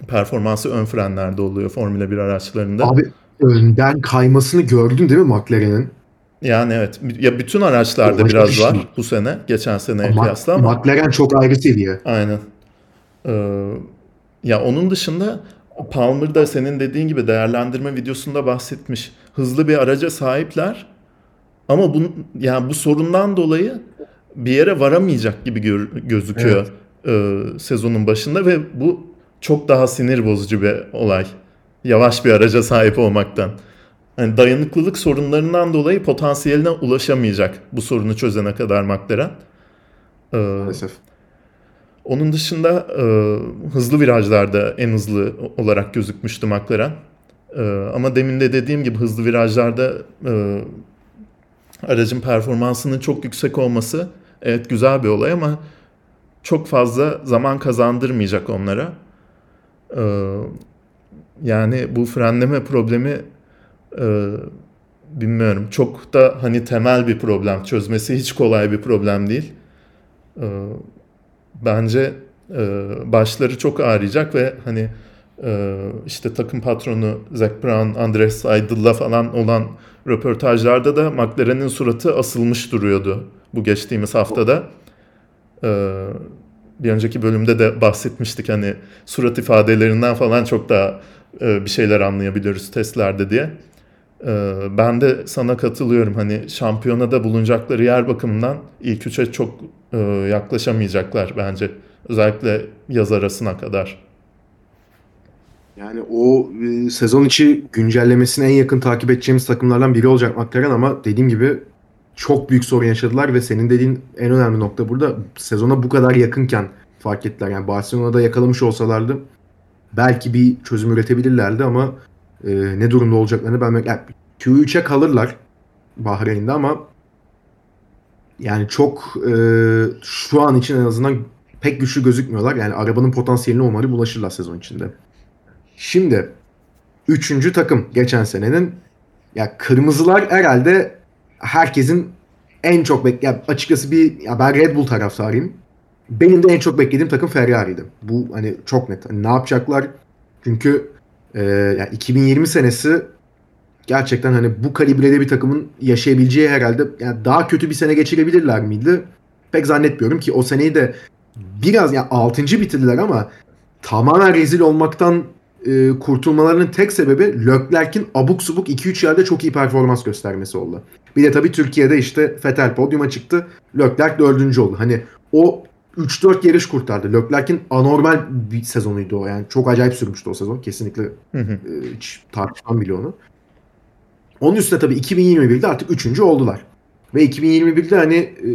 performansı ön frenlerde oluyor Formula 1 araçlarında. Abi önden kaymasını gördün değil mi McLaren'in? Yani evet. Ya bütün araçlarda biraz şey. var bu sene. Geçen seneye Ma- kıyasla ama. McLaren çok ayrı seviye. Aynen. Ee, ya onun dışında Palmer da senin dediğin gibi değerlendirme videosunda bahsetmiş. Hızlı bir araca sahipler. Ama bu yani bu sorundan dolayı bir yere varamayacak gibi gör, gözüküyor evet. e, sezonun başında ve bu çok daha sinir bozucu bir olay. Yavaş bir araca sahip olmaktan. Yani dayanıklılık sorunlarından dolayı potansiyeline ulaşamayacak bu sorunu çözene kadar McLaren. Ee, Maalesef. Onun dışında e, hızlı virajlarda en hızlı olarak gözükmüştü McLaren. E, ama demin de dediğim gibi hızlı virajlarda e, aracın performansının çok yüksek olması evet güzel bir olay ama çok fazla zaman kazandırmayacak onlara. E, yani bu frenleme problemi e, bilmiyorum çok da hani temel bir problem çözmesi hiç kolay bir problem değil. E, bence e, başları çok ağrıyacak ve hani e, işte takım patronu Zac Brown, Andres Seidel'la falan olan röportajlarda da McLaren'in suratı asılmış duruyordu bu geçtiğimiz haftada. E, bir önceki bölümde de bahsetmiştik hani surat ifadelerinden falan çok daha e, bir şeyler anlayabiliyoruz testlerde diye. E, ben de sana katılıyorum hani şampiyonada bulunacakları yer bakımından ilk üçe çok e, yaklaşamayacaklar bence. Özellikle yaz arasına kadar. Yani o e, sezon içi güncellemesine en yakın takip edeceğimiz takımlardan biri olacak McLaren ama dediğim gibi çok büyük sorun yaşadılar ve senin dediğin en önemli nokta burada sezona bu kadar yakınken fark ettiler. Yani Barcelona'da yakalamış olsalardı belki bir çözüm üretebilirlerdi ama e, ne durumda olacaklarını ben yani Q3'e kalırlar Bahreyn'de ama yani çok e, şu an için en azından pek güçlü gözükmüyorlar. Yani arabanın potansiyeline umarım ulaşırlar sezon içinde. Şimdi üçüncü takım geçen senenin ya kırmızılar herhalde herkesin en çok bek ya açıkçası bir ya ben Red Bull taraftarıyım. Benim de en çok beklediğim takım Ferrari'ydi. Bu hani çok net. Hani ne yapacaklar? Çünkü e, yani 2020 senesi gerçekten hani bu kalibrede bir takımın yaşayabileceği herhalde yani daha kötü bir sene geçirebilirler miydi? Pek zannetmiyorum ki o seneyi de biraz yani 6. bitirdiler ama tamamen rezil olmaktan e, kurtulmalarının tek sebebi Leclerc'in abuk subuk 2-3 yerde çok iyi performans göstermesi oldu. Bir de tabii Türkiye'de işte Vettel podyuma çıktı. Leclerc dördüncü oldu. Hani o 3-4 yarış kurtardı. Leclerc'in anormal bir sezonuydu o. Yani çok acayip sürmüştü o sezon. Kesinlikle hı hı. E, hiç tartışmam bile onu. Onun üstüne tabii 2021'de artık 3. oldular. Ve 2021'de hani e,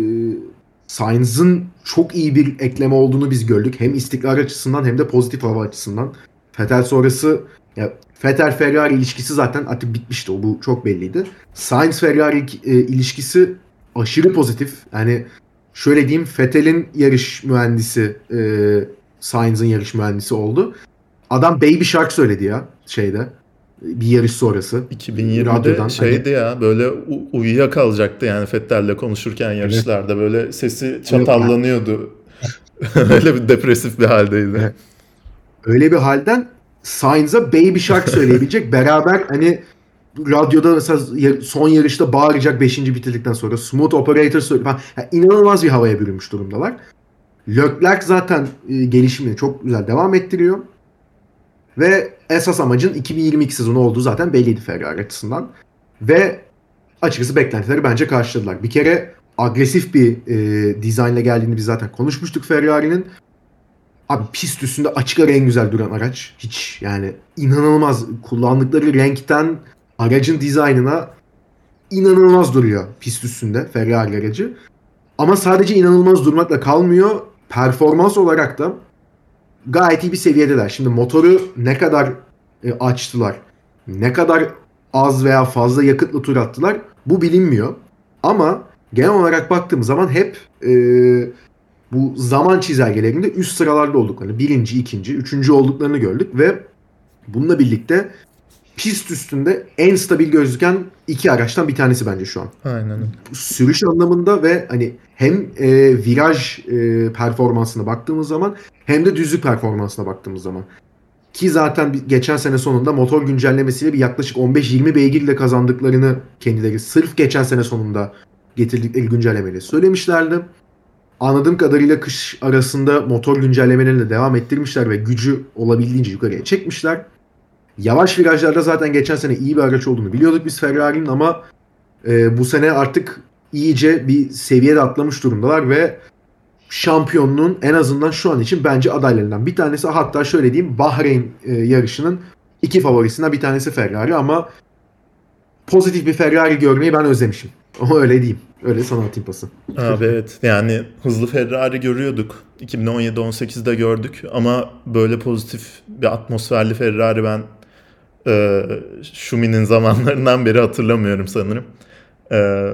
Sainz'ın çok iyi bir ekleme olduğunu biz gördük. Hem istikrar açısından hem de pozitif hava açısından. Vettel sonrası ya Vettel Ferrari ilişkisi zaten artık bitmişti. O bu çok belliydi. Sainz Ferrari e, ilişkisi aşırı pozitif. Yani şöyle diyeyim Vettel'in yarış mühendisi e, Sainz'ın yarış mühendisi oldu. Adam Baby Shark söyledi ya şeyde bir yarış sonrası. 2020'de radyodan, şeydi hani... ya böyle u- uyuyakalacaktı yani Fettel'le konuşurken yarışlarda böyle sesi çatallanıyordu. Öyle bir depresif bir haldeydi. Öyle bir halden Sainz'a Baby Shark söyleyebilecek beraber hani radyoda mesela son yarışta bağıracak 5. bitirdikten sonra Smooth Operator söylüyor. Yani inanılmaz bir havaya bürünmüş durumdalar. Leclerc zaten e, gelişimini çok güzel devam ettiriyor. Ve esas amacın 2022 sezonu olduğu zaten belliydi Ferrari açısından. Ve açıkçası beklentileri bence karşıladılar. Bir kere agresif bir e, dizaynla geldiğini biz zaten konuşmuştuk Ferrari'nin. Abi pist üstünde açık ara en güzel duran araç. Hiç yani inanılmaz kullandıkları renkten aracın dizaynına inanılmaz duruyor pist üstünde Ferrari aracı. Ama sadece inanılmaz durmakla kalmıyor. Performans olarak da gayet iyi bir seviyedeler. Şimdi motoru ne kadar e, açtılar, ne kadar az veya fazla yakıtlı tur attılar bu bilinmiyor. Ama genel olarak baktığım zaman hep e, bu zaman çizelgelerinde üst sıralarda olduklarını, birinci, ikinci, üçüncü olduklarını gördük ve bununla birlikte pist üstünde en stabil gözüken iki araçtan bir tanesi bence şu an. Aynen. Sürüş anlamında ve hani hem e, viraj e, performansına baktığımız zaman hem de düzlük performansına baktığımız zaman. Ki zaten geçen sene sonunda motor güncellemesiyle bir yaklaşık 15-20 beygirle kazandıklarını kendileri sırf geçen sene sonunda getirdikleri güncellemeyle söylemişlerdi. Anladığım kadarıyla kış arasında motor güncellemelerine devam ettirmişler ve gücü olabildiğince yukarıya çekmişler. Yavaş virajlarda zaten geçen sene iyi bir araç olduğunu biliyorduk biz Ferrari'nin ama e, bu sene artık iyice bir seviyede atlamış durumdalar ve şampiyonluğun en azından şu an için bence adaylarından bir tanesi. Hatta şöyle diyeyim Bahreyn e, yarışının iki favorisinden bir tanesi Ferrari ama pozitif bir Ferrari görmeyi ben özlemişim. Ama öyle diyeyim. Öyle sana atayım pası. Abi evet yani hızlı Ferrari görüyorduk. 2017-18'de gördük ama böyle pozitif bir atmosferli Ferrari ben e, Schumi'nin zamanlarından beri hatırlamıyorum sanırım. E,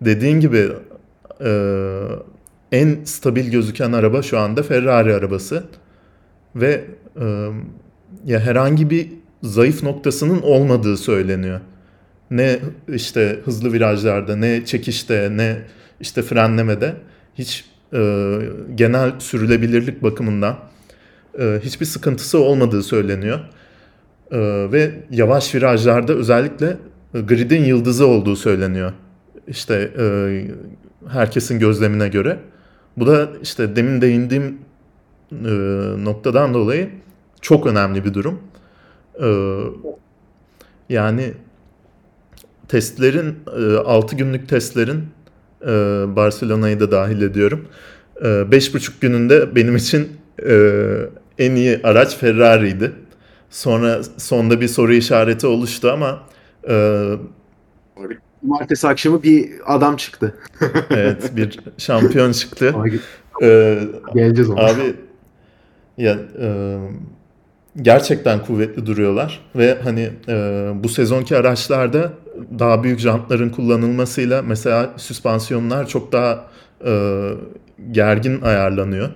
dediğin gibi e, en stabil gözüken araba şu anda Ferrari arabası. Ve e, ya herhangi bir zayıf noktasının olmadığı söyleniyor. Ne işte hızlı virajlarda, ne çekişte, ne işte frenlemede hiç e, genel sürülebilirlik bakımından e, hiçbir sıkıntısı olmadığı söyleniyor. E, ve yavaş virajlarda özellikle gridin yıldızı olduğu söyleniyor. İşte e, herkesin gözlemine göre. Bu da işte demin değindiğim e, noktadan dolayı çok önemli bir durum. E, yani testlerin, e, 6 günlük testlerin e, Barcelona'yı da dahil ediyorum. E, 5,5 gününde benim için e, en iyi araç Ferrari'ydi. Sonra sonda bir soru işareti oluştu ama e, Cumartesi akşamı bir adam çıktı. evet bir şampiyon çıktı. Abi, Ee, Geleceğiz ona. abi ya e, gerçekten kuvvetli duruyorlar ve hani e, bu sezonki araçlarda daha büyük jantların kullanılmasıyla mesela süspansiyonlar çok daha e, gergin ayarlanıyor.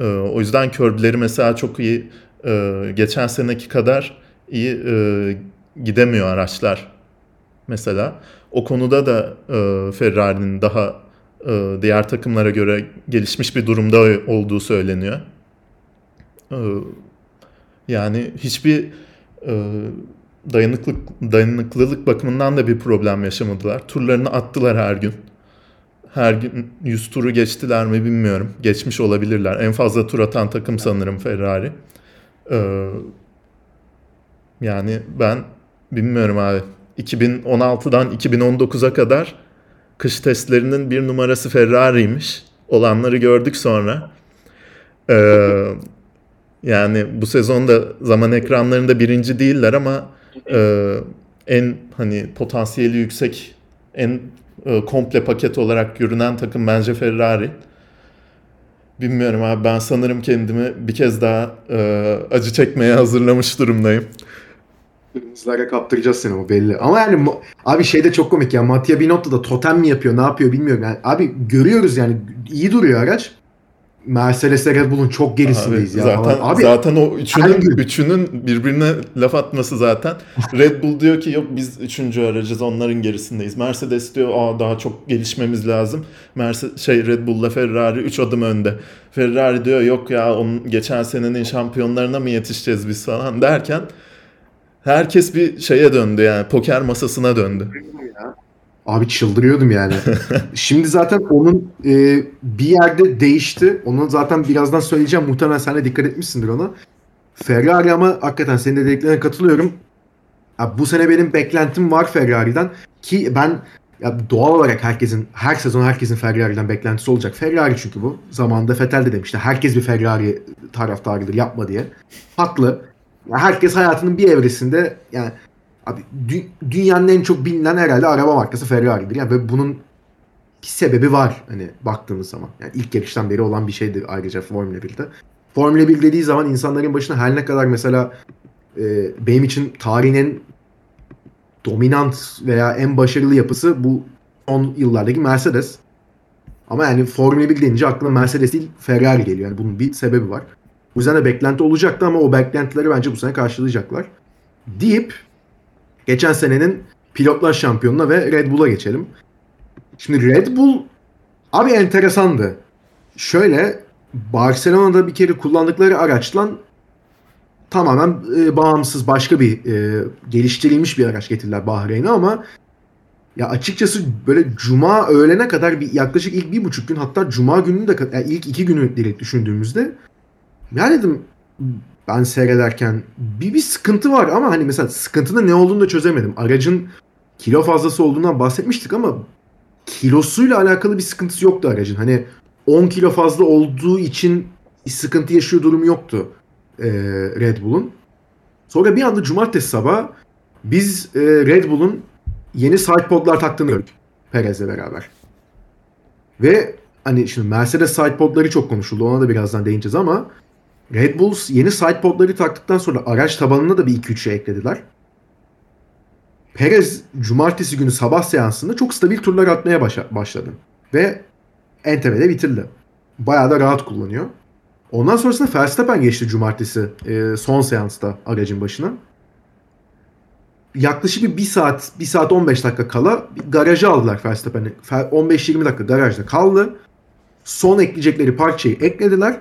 E, o yüzden körbleri mesela çok iyi e, geçen seneki kadar iyi e, gidemiyor araçlar mesela. O konuda da e, Ferrari'nin daha e, diğer takımlara göre gelişmiş bir durumda olduğu söyleniyor. E, yani hiçbir e, dayanıklık dayanıklılık bakımından da bir problem yaşamadılar. Turlarını attılar her gün. Her gün 100 turu geçtiler mi bilmiyorum. Geçmiş olabilirler. En fazla tur atan takım sanırım Ferrari. E, yani ben bilmiyorum abi. 2016'dan 2019'a kadar kış testlerinin bir numarası Ferrari'ymiş. Olanları gördük sonra. Ee, yani bu sezonda zaman ekranlarında birinci değiller ama e, en hani potansiyeli yüksek, en e, komple paket olarak görünen takım bence Ferrari. Bilmiyorum abi ben sanırım kendimi bir kez daha e, acı çekmeye hazırlamış durumdayım. Kırmızılara kaptıracağız seni o belli. Ama yani abi şey de çok komik ya. Mattia Binotto da totem mi yapıyor ne yapıyor bilmiyorum. Yani abi görüyoruz yani iyi duruyor araç. Mercedes Red Bull'un çok gerisindeyiz Abi, ya. Zaten abi, zaten o üçünün üçünün birbirine laf atması zaten. Red Bull diyor ki yok biz üçüncü aracız onların gerisindeyiz. Mercedes diyor aa daha çok gelişmemiz lazım. Mercedes şey Red Bull'la Ferrari 3 adım önde. Ferrari diyor yok ya onun geçen senenin şampiyonlarına mı yetişeceğiz biz falan derken herkes bir şeye döndü yani poker masasına döndü. Abi çıldırıyordum yani. Şimdi zaten onun e, bir yerde değişti. Onu zaten birazdan söyleyeceğim. Muhtemelen sen de dikkat etmişsindir ona. Ferrari ama hakikaten senin de dediklerine katılıyorum. Abi bu sene benim beklentim var Ferrari'den. Ki ben ya doğal olarak herkesin her sezon herkesin Ferrari'den beklentisi olacak. Ferrari çünkü bu. Zamanında Vettel de demişti. Herkes bir Ferrari taraftarıdır yapma diye. Haklı. Ya herkes hayatının bir evresinde yani abi dü- dünyanın en çok bilinen herhalde araba markası Ferrari'dir. Yani ve bunun bir sebebi var hani baktığımız zaman. Yani ilk yarıştan beri olan bir şeydir ayrıca Formula 1'de. Formula 1 dediği zaman insanların başına her ne kadar mesela e, benim için tarihin dominant veya en başarılı yapısı bu son yıllardaki Mercedes. Ama yani Formula 1 denince aklına Mercedes değil Ferrari geliyor. Yani bunun bir sebebi var. Bu yüzden de beklenti olacaktı ama o beklentileri bence bu sene karşılayacaklar. Deyip geçen senenin pilotlar şampiyonuna ve Red Bull'a geçelim. Şimdi Red Bull abi enteresandı. Şöyle Barcelona'da bir kere kullandıkları araçla tamamen e, bağımsız başka bir e, geliştirilmiş bir araç getirdiler Bahreyn'e ama ya açıkçası böyle cuma öğlene kadar bir yaklaşık ilk bir buçuk gün hatta cuma gününü de yani ilk iki günü direkt düşündüğümüzde ya dedim ben seyrederken bir bir sıkıntı var ama hani mesela sıkıntının ne olduğunu da çözemedim. Aracın kilo fazlası olduğundan bahsetmiştik ama kilosuyla alakalı bir sıkıntısı yoktu aracın. Hani 10 kilo fazla olduğu için sıkıntı yaşıyor durumu yoktu e, Red Bull'un. Sonra bir anda cumartesi sabah biz e, Red Bull'un yeni sidepodlar taktığını gördük Perez'le beraber. Ve hani şimdi Mercedes sidepodları çok konuşuldu. Ona da birazdan değineceğiz ama Red Bull yeni sidepodları taktıktan sonra araç tabanına da bir 2-3 şey eklediler. Perez cumartesi günü sabah seansında çok stabil turlar atmaya başladı. Ve Entebe'de bitirdi. Bayağı da rahat kullanıyor. Ondan sonrasında Verstappen geçti cumartesi e, son seansta aracın başına. Yaklaşık bir 1 saat, 1 saat 15 dakika kala garaja aldılar Verstappen'i. 15-20 dakika garajda kaldı. Son ekleyecekleri parçayı eklediler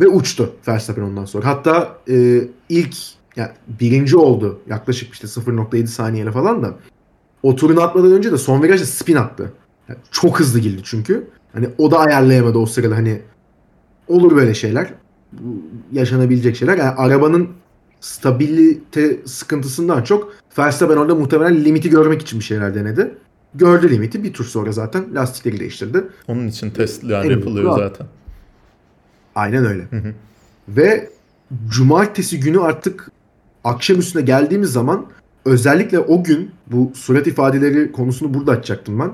ve uçtu Verstappen ondan sonra. Hatta e, ilk yani birinci oldu yaklaşık işte 0.7 saniyeyle falan da. O turunu atmadan önce de son virajda spin attı. Yani çok hızlı girdi çünkü. Hani o da ayarlayamadı o sırada hani olur böyle şeyler. Yaşanabilecek şeyler. Yani arabanın stabilite sıkıntısından çok Verstappen orada muhtemelen limiti görmek için bir şeyler denedi. Gördü limiti. Bir tur sonra zaten lastikleri değiştirdi. Onun için testler yapılıyor zaten. Aynen öyle. Hı hı. Ve cumartesi günü artık akşam üstüne geldiğimiz zaman özellikle o gün bu surat ifadeleri konusunu burada açacaktım ben.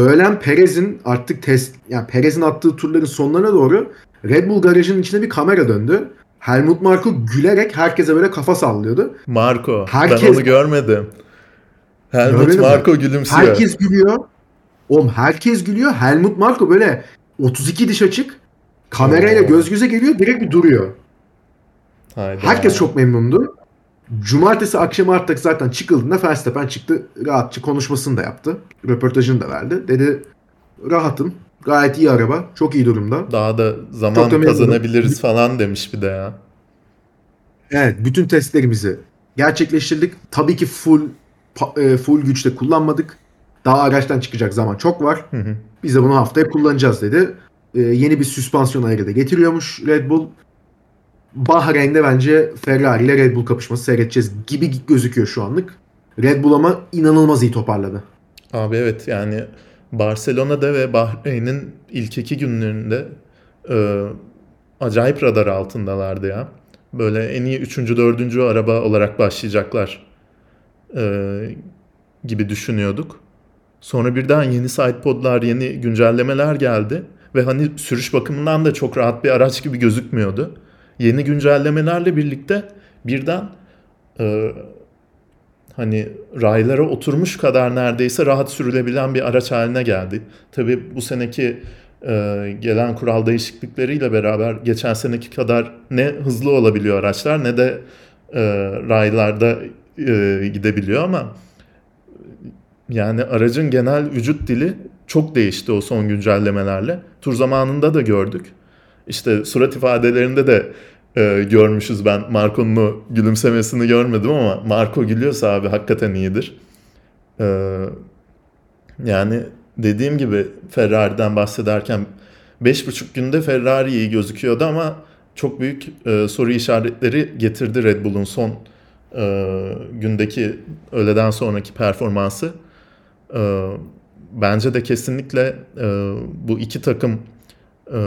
Öğlen Perez'in artık test yani Perez'in attığı turların sonlarına doğru Red Bull garajının içine bir kamera döndü. Helmut Marko gülerek herkese böyle kafa sallıyordu. Marko. Herkes, ben onu görmedim. Helmut Marko gülümsüyor. Herkes gülüyor. Oğlum herkes gülüyor. Helmut Marko böyle 32 diş açık kamerayla göz göze geliyor direkt bir duruyor. Hayda. Herkes çok memnundu. Cumartesi akşamı artık zaten çıkıldığında Verstappen çıktı. Rahatça konuşmasını da yaptı. Röportajını da verdi. Dedi rahatım. Gayet iyi araba. Çok iyi durumda. Daha da zaman da kazanabiliriz falan demiş bir de ya. Evet. Bütün testlerimizi gerçekleştirdik. Tabii ki full e, full güçte kullanmadık. Daha araçtan çıkacak zaman çok var. Hı hı. Biz de bunu haftaya kullanacağız dedi. Ee, yeni bir süspansiyon ayarı da getiriyormuş Red Bull. Bahreyn'de bence Ferrari ile Red Bull kapışması seyredeceğiz gibi gözüküyor şu anlık. Red Bull ama inanılmaz iyi toparladı. Abi evet yani Barcelona'da ve Bahreyn'in ilk iki günlerinde e, acayip radar altındalardı ya. Böyle en iyi üçüncü, dördüncü araba olarak başlayacaklar e, gibi düşünüyorduk. Sonra birden yeni sidepodlar, yeni güncellemeler geldi. Ve hani sürüş bakımından da çok rahat bir araç gibi gözükmüyordu. Yeni güncellemelerle birlikte birden e, hani raylara oturmuş kadar neredeyse rahat sürülebilen bir araç haline geldi. Tabii bu seneki e, gelen kural değişiklikleriyle beraber geçen seneki kadar ne hızlı olabiliyor araçlar ne de e, raylarda e, gidebiliyor ama yani aracın genel vücut dili çok değişti o son güncellemelerle. Tur zamanında da gördük. İşte surat ifadelerinde de e, görmüşüz ben Marco'nun gülümsemesini görmedim ama Marco gülüyorsa abi hakikaten iyidir. E, yani dediğim gibi Ferrari'den bahsederken 5,5 günde Ferrari iyi gözüküyordu ama çok büyük e, soru işaretleri getirdi Red Bull'un son e, gündeki öğleden sonraki performansı. E, bence de kesinlikle e, bu iki takım e,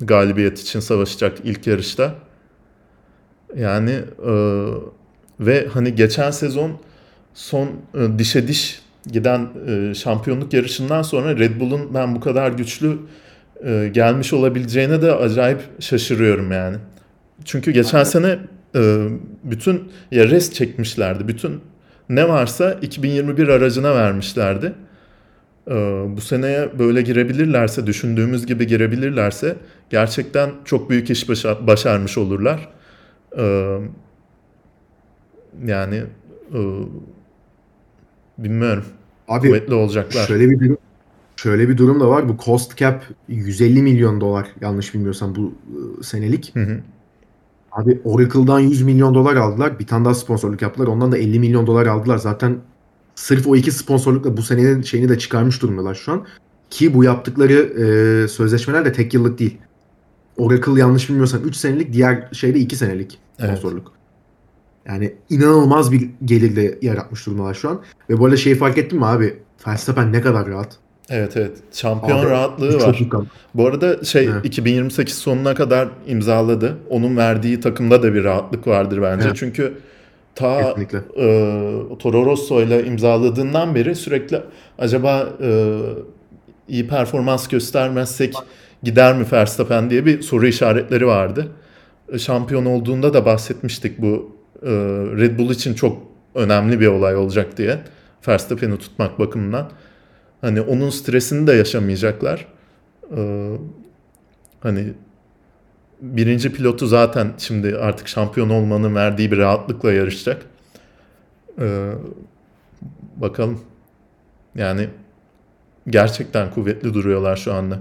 galibiyet için savaşacak ilk yarışta. Yani e, ve hani geçen sezon son e, dişe diş giden e, şampiyonluk yarışından sonra Red Bull'un ben bu kadar güçlü e, gelmiş olabileceğine de acayip şaşırıyorum yani. Çünkü geçen sene e, bütün ya rest çekmişlerdi. Bütün ne varsa 2021 aracına vermişlerdi. E, bu seneye böyle girebilirlerse, düşündüğümüz gibi girebilirlerse gerçekten çok büyük iş başa- başarmış olurlar. E, yani e, bilmiyorum. Abi Kuvvetli olacaklar. şöyle bir durum, şöyle bir durum da var. Bu cost cap 150 milyon dolar yanlış bilmiyorsam bu e, senelik. Hı hı. Abi Oracle'dan 100 milyon dolar aldılar. Bir tane daha sponsorluk yaptılar. Ondan da 50 milyon dolar aldılar. Zaten sırf o iki sponsorlukla bu senenin şeyini de çıkarmış durumdalar şu an. Ki bu yaptıkları e, sözleşmeler de tek yıllık değil. Oracle yanlış bilmiyorsam 3 senelik, diğer şeyde 2 senelik Evet. sponsorluk. Yani inanılmaz bir gelir de yaratmış durumdalar şu an. Ve bu arada şeyi fark ettin mi abi? Verstappen ne kadar rahat. Evet evet. Şampiyon Abi, rahatlığı var. yıkan. Bu arada şey Evet. 2028 sonuna kadar imzaladı. Onun verdiği takımda da bir rahatlık vardır bence. Evet. Çünkü ta Kesinlikle. e, Toro Rosso ile imzaladığından beri sürekli acaba e, iyi performans göstermezsek gider mi Verstappen diye bir soru işaretleri vardı. E, Şampiyon olduğunda da bahsetmiştik bu e, Red Bull için çok önemli bir olay olacak diye. Verstappen'i tutmak bakımından. Hani onun stresini de yaşamayacaklar. Ee, hani birinci pilotu zaten şimdi artık şampiyon olmanın verdiği bir rahatlıkla yarışacak. Ee, bakalım. Yani gerçekten kuvvetli duruyorlar şu anda.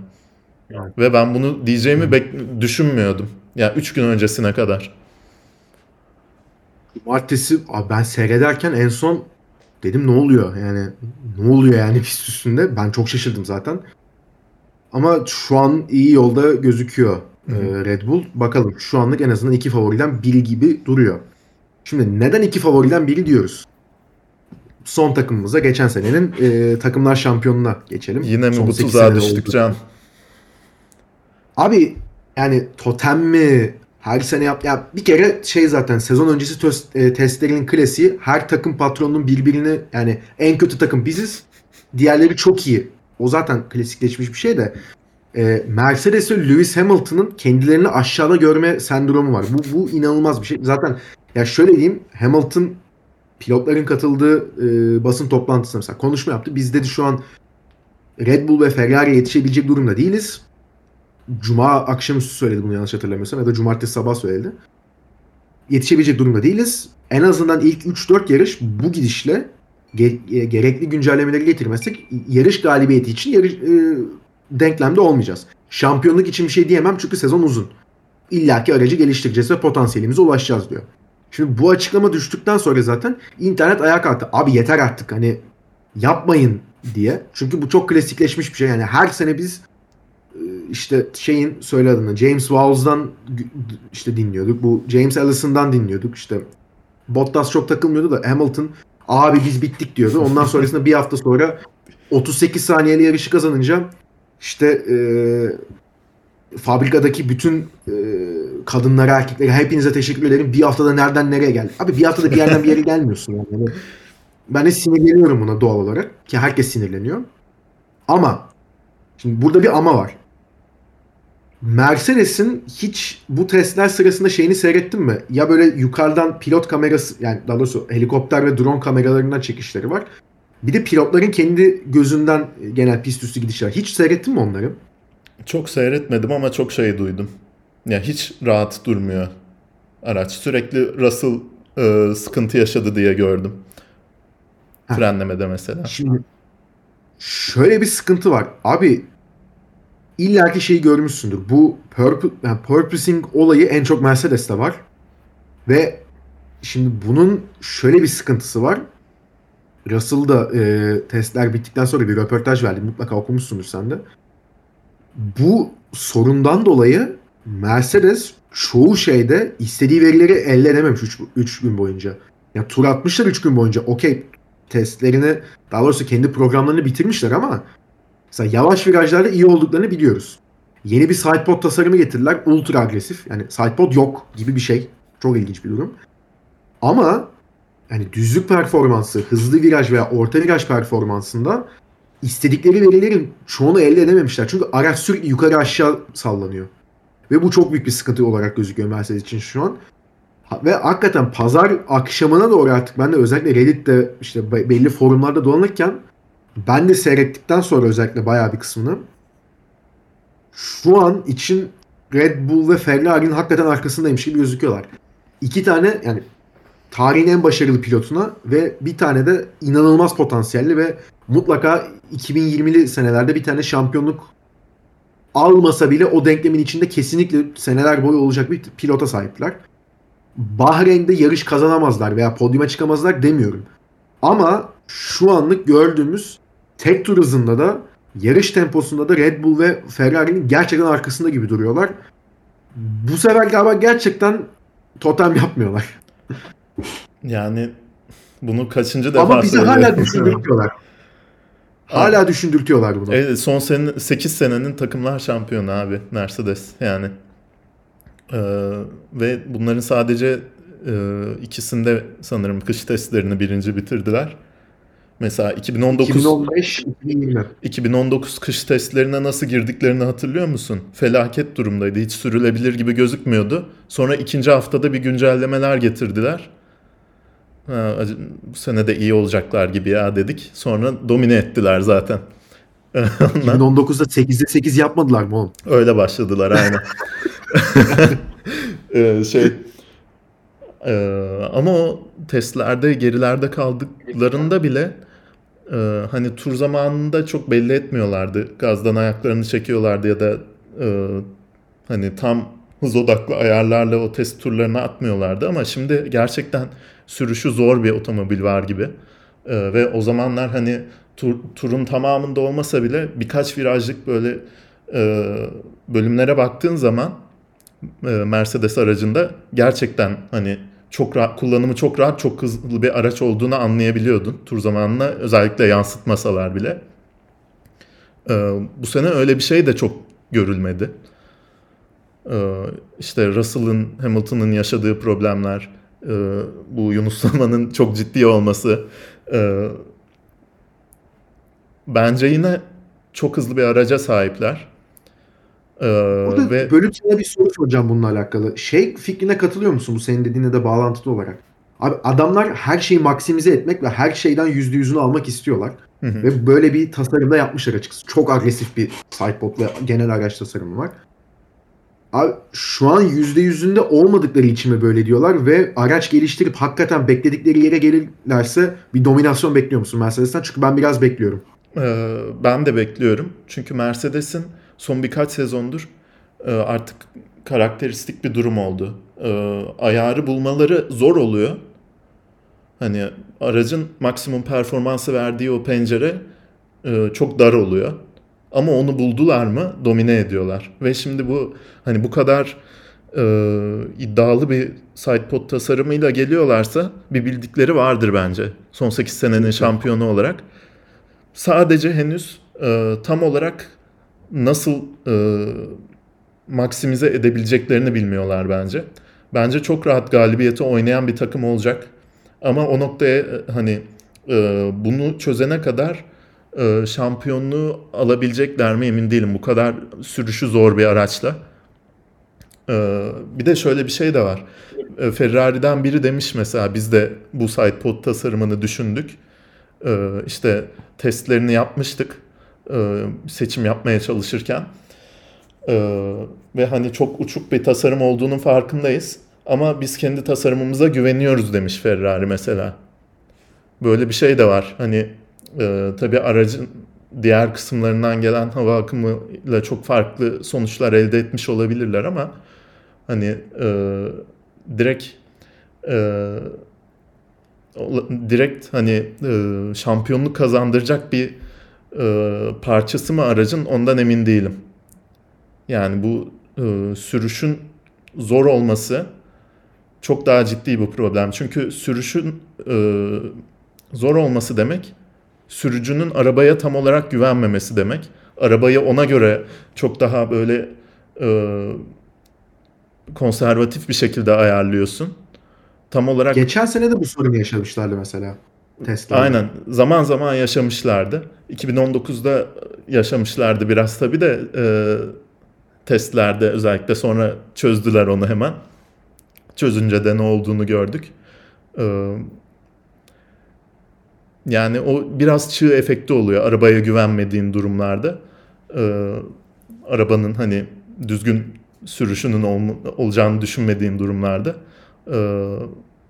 Evet. Ve ben bunu diyeceğimi bek- düşünmüyordum. Yani 3 gün öncesine kadar. Cumartesi abi ben seyrederken en son dedim ne oluyor yani ne oluyor yani pist üstünde ben çok şaşırdım zaten ama şu an iyi yolda gözüküyor Hı hı. e, Red Bull bakalım şu anlık en azından iki favoriden biri gibi duruyor şimdi neden iki favoriden biri diyoruz son takımımıza geçen senenin e, takımlar şampiyonuna geçelim Yine mi Son bu tuzağa düştük oldu. Can? Abi yani totem mi her sene yap ya bir kere şey zaten sezon öncesi tös- e, testlerinin klasiği her takım patronunun birbirini yani en kötü takım biziz. Diğerleri çok iyi. O zaten klasikleşmiş bir şey de e, Mercedes ve Lewis Hamilton'ın kendilerini aşağıda görme sendromu var. Bu bu inanılmaz bir şey. Zaten ya şöyle diyeyim Hamilton pilotların katıldığı e, basın toplantısında mesela konuşma yaptı. Biz dedi şu an Red Bull ve Ferrari'ye yetişebilecek durumda değiliz. Cuma akşamüstü söyledi bunu yanlış hatırlamıyorsam ya da cumartesi sabah söyledi. Yetişebilecek durumda değiliz. En azından ilk 3-4 yarış bu gidişle ge- e, gerekli güncellemeleri getirmezsek yarış galibiyeti için yarış, e, denklemde olmayacağız. Şampiyonluk için bir şey diyemem çünkü sezon uzun. İlla ki aracı geliştireceğiz ve potansiyelimize ulaşacağız diyor. Şimdi bu açıklama düştükten sonra zaten internet ayağa kalktı. Abi yeter artık hani yapmayın diye. Çünkü bu çok klasikleşmiş bir şey. Yani her sene biz e, işte şeyin söyle adını James Wows'dan gü- işte dinliyorduk. Bu James Ellison'dan dinliyorduk. İşte Bottas çok takılmıyordu da Hamilton abi biz bittik diyordu. Ondan sonrasında bir hafta sonra 38 saniyeli yarışı kazanınca işte e, fabrikadaki bütün e, kadınlara, erkeklere hepinize teşekkür ederim. Bir haftada nereden nereye geldi? Abi bir haftada bir yerden bir yere gelmiyorsun yani. Yani Ben de sinirleniyorum buna doğal olarak. Ki herkes sinirleniyor. Ama şimdi burada bir ama var. Mercedes'in hiç bu testler sırasında şeyini seyrettin mi? Ya böyle yukarıdan pilot kamerası yani daha doğrusu helikopter ve drone kameralarından çekişleri var. Bir de pilotların kendi gözünden genel pist üstü gidişler. Hiç seyrettin mi onları? Çok seyretmedim ama çok şey duydum. Ya hiç rahat durmuyor araç. Sürekli Russell e, sıkıntı yaşadı diye gördüm. Ha. Frenlemede mesela. Şimdi şöyle bir sıkıntı var. Abi illaki şeyi görmüşsündür. Bu purpo- yani purposing olayı en çok Mercedes'te var. Ve şimdi bunun şöyle bir sıkıntısı var. Russell da e, testler bittikten sonra bir röportaj verdi. Mutlaka okumuşsundur sen de. Bu sorundan dolayı Mercedes çoğu şeyde istediği verileri elde edememiş 3 gün boyunca. Ya tur atmışlar 3 gün boyunca. Okey testlerini daha doğrusu kendi programlarını bitirmişler ama mesela yavaş virajlarda iyi olduklarını biliyoruz. Yeni bir sidepod tasarımı getirdiler. Ultra agresif. Yani sidepod yok gibi bir şey. Çok ilginç bir durum. Ama yani düzlük performansı, hızlı viraj veya orta viraj performansında istedikleri verilerin çoğunu elde edememişler. Çünkü araç sürekli yukarı aşağı sallanıyor. Ve bu çok büyük bir sıkıntı olarak gözüküyor Mercedes için şu an. Ve hakikaten pazar akşamına doğru artık ben de özellikle Reddit'te işte belli forumlarda dolanırken ben de seyrettikten sonra özellikle bayağı bir kısmını şu an için Red Bull ve Ferrari'nin hakikaten arkasındaymış gibi gözüküyorlar. İki tane yani tarihin en başarılı pilotuna ve bir tane de inanılmaz potansiyelli ve mutlaka 2020'li senelerde bir tane şampiyonluk almasa bile o denklemin içinde kesinlikle seneler boyu olacak bir pilota sahipler. Bahreyn'de yarış kazanamazlar veya podyuma çıkamazlar demiyorum. Ama şu anlık gördüğümüz tek tur hızında da yarış temposunda da Red Bull ve Ferrari'nin gerçekten arkasında gibi duruyorlar. Bu sefer galiba gerçekten totem yapmıyorlar. Yani bunu kaçıncı defa Ama bizi hala düşündürtüyorlar. Hala düşündürtüyorlar bunu. Evet, son sene, 8 senenin takımlar şampiyonu abi Mercedes yani. Ee, ve bunların sadece e, ikisinde sanırım kış testlerini birinci bitirdiler. Mesela 2019 2015 2020 2019 kış testlerine nasıl girdiklerini hatırlıyor musun? Felaket durumdaydı. Hiç sürülebilir gibi gözükmüyordu. Sonra ikinci haftada bir güncellemeler getirdiler. Ha, bu sene de iyi olacaklar gibi ya dedik. Sonra domine ettiler zaten. 2019'da 8'de 8 yapmadılar mı oğlum? Öyle başladılar aynen. ee, şey e, ama o testlerde gerilerde kaldıklarında bile e, hani tur zamanında çok belli etmiyorlardı. Gazdan ayaklarını çekiyorlardı ya da e, hani tam hız odaklı ayarlarla o test turlarını atmıyorlardı ama şimdi gerçekten sürüşü zor bir otomobil var gibi. E, ve o zamanlar hani tur, turun tamamında olmasa bile birkaç virajlık böyle e, bölümlere baktığın zaman e, Mercedes aracında gerçekten hani çok rahat, kullanımı çok rahat, çok hızlı bir araç olduğunu anlayabiliyordun. Tur zamanına özellikle yansıtmasalar bile. Ee, bu sene öyle bir şey de çok görülmedi. Ee, işte Russell'ın, Hamilton'ın yaşadığı problemler, bu Yunus Saman'ın çok ciddi olması. E, bence yine çok hızlı bir araca sahipler. Ee, Burada ve... bölüm sana bir soru soracağım bununla alakalı. Şey fikrine katılıyor musun bu senin dediğine de bağlantılı olarak? Abi adamlar her şeyi maksimize etmek ve her şeyden yüzde yüzünü almak istiyorlar. Hı hı. Ve böyle bir tasarımda yapmışlar açıkçası. Çok agresif bir sidepod ve genel araç tasarımı var. Şu an yüzde yüzünde olmadıkları için mi böyle diyorlar ve araç geliştirip hakikaten bekledikleri yere gelirlerse bir dominasyon bekliyor musun Mercedes'ten? Çünkü ben biraz bekliyorum. Ee, ben de bekliyorum. Çünkü Mercedes'in son birkaç sezondur e, artık karakteristik bir durum oldu. E, ayarı bulmaları zor oluyor. Hani aracın maksimum performansı verdiği o pencere e, çok dar oluyor. Ama onu buldular mı domine ediyorlar. Ve şimdi bu hani bu kadar e, iddialı bir sidepod tasarımıyla geliyorlarsa bir bildikleri vardır bence. Son 8 senenin şampiyonu olarak. Sadece henüz e, tam olarak nasıl e, maksimize edebileceklerini bilmiyorlar bence. Bence çok rahat galibiyeti oynayan bir takım olacak. Ama o noktaya e, hani e, bunu çözene kadar şampiyonluğu alabilecekler mi emin değilim. Bu kadar sürüşü zor bir araçla. E, bir de şöyle bir şey de var. E, Ferrari'den biri demiş mesela biz de bu sidepod tasarımını düşündük. İşte testlerini yapmıştık seçim yapmaya çalışırken. Ve hani çok uçuk bir tasarım olduğunun farkındayız. Ama biz kendi tasarımımıza güveniyoruz demiş Ferrari mesela. Böyle bir şey de var. Hani e, tabii aracın diğer kısımlarından gelen hava akımıyla çok farklı sonuçlar elde etmiş olabilirler ama hani e, direkt e, direkt hani e, şampiyonluk kazandıracak bir e, parçası mı aracın ondan emin değilim. Yani bu e, sürüşün zor olması çok daha ciddi bir problem. Çünkü sürüşün e, zor olması demek sürücünün arabaya tam olarak güvenmemesi demek. Arabayı ona göre çok daha böyle e, konservatif bir şekilde ayarlıyorsun. Tam olarak Geçen sene de bu sorunu yaşamışlardı mesela. Tesla'da. aynen zaman zaman yaşamışlardı. 2019'da yaşamışlardı biraz tabii de e, testlerde özellikle sonra çözdüler onu hemen. Çözünce de ne olduğunu gördük. E, yani o biraz çığ efekti oluyor arabaya güvenmediğin durumlarda. E, arabanın hani düzgün sürüşünün ol- olacağını düşünmediğin durumlarda. E,